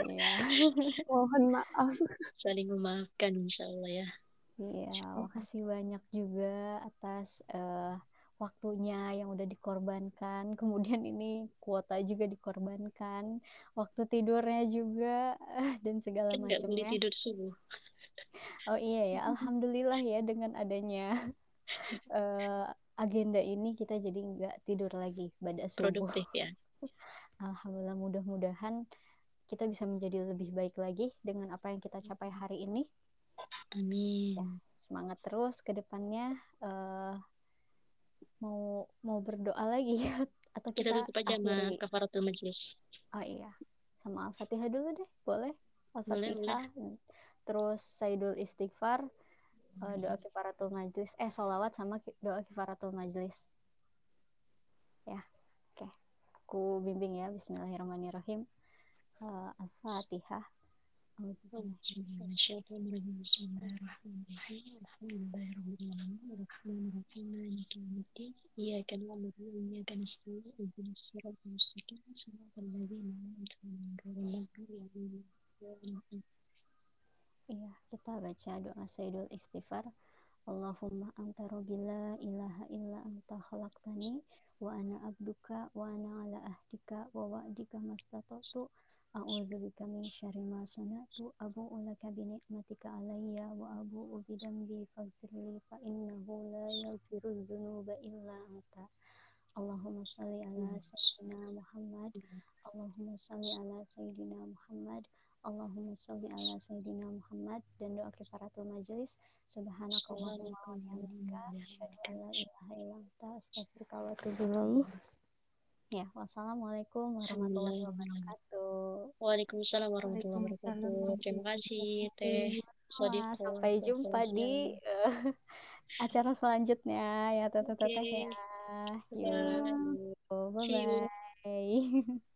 Iya. mohon maaf. Saling memaafkan insya Allah ya. Iya, makasih banyak juga atas eh, waktunya yang udah dikorbankan. Kemudian ini kuota juga dikorbankan, waktu tidurnya juga dan segala Kan nggak boleh macamnya. tidur subuh. Oh iya ya, alhamdulillah ya dengan adanya eh, agenda ini kita jadi nggak tidur lagi pada subuh. Produktif ya. Alhamdulillah mudah-mudahan kita bisa menjadi lebih baik lagi dengan apa yang kita capai hari ini. Amin. Ya, semangat terus ke depannya. eh, mau mau berdoa lagi ya atau Kita kita tutup aja sama kafaratul majlis. Oh iya, sama Al-Fatihah dulu deh, boleh? Al-Fatihah, terus Sayyidul Istighfar, eh, doa kifaratul majlis, eh solawat sama doa kifaratul majlis. Ya. Aku bimbing ya, Bismillahirrahmanirrahim. Eh, Al-Fatihah. Iya, kita baca doa Sayyidul Istighfar. Allahumma anta rabbi la ilaha illa anta khalaqtani wa ana abduka wa ana ala ahdika wa wa'dika mastata'tu a'udzu bika min syarri ma sana'tu. Abu'u laka bi ni'matika alayya wa abu'u bi dambi faghfirli fa innahu la yaghfiru dzunuba illa anta. Allahumma shalli ala sayyidina Muhammad. Allahumma shalli ala sayyidina Muhammad Allahumma sholli ala sayyidina Muhammad dan doa kifaratul majlis subhanakallahumma wa bihamdika asyhadu an la ilaha illa anta astaghfiruka wa atubu ilaik. Ya, wassalamualaikum warahmatullahi wabarakatuh. Waalaikumsalam warahmatullahi wabarakatuh. Terima kasih Teh Sodiko. sampai jumpa di eh, acara selanjutnya ya teteh-teteh Oke. ya. Bye. See you. bye-bye.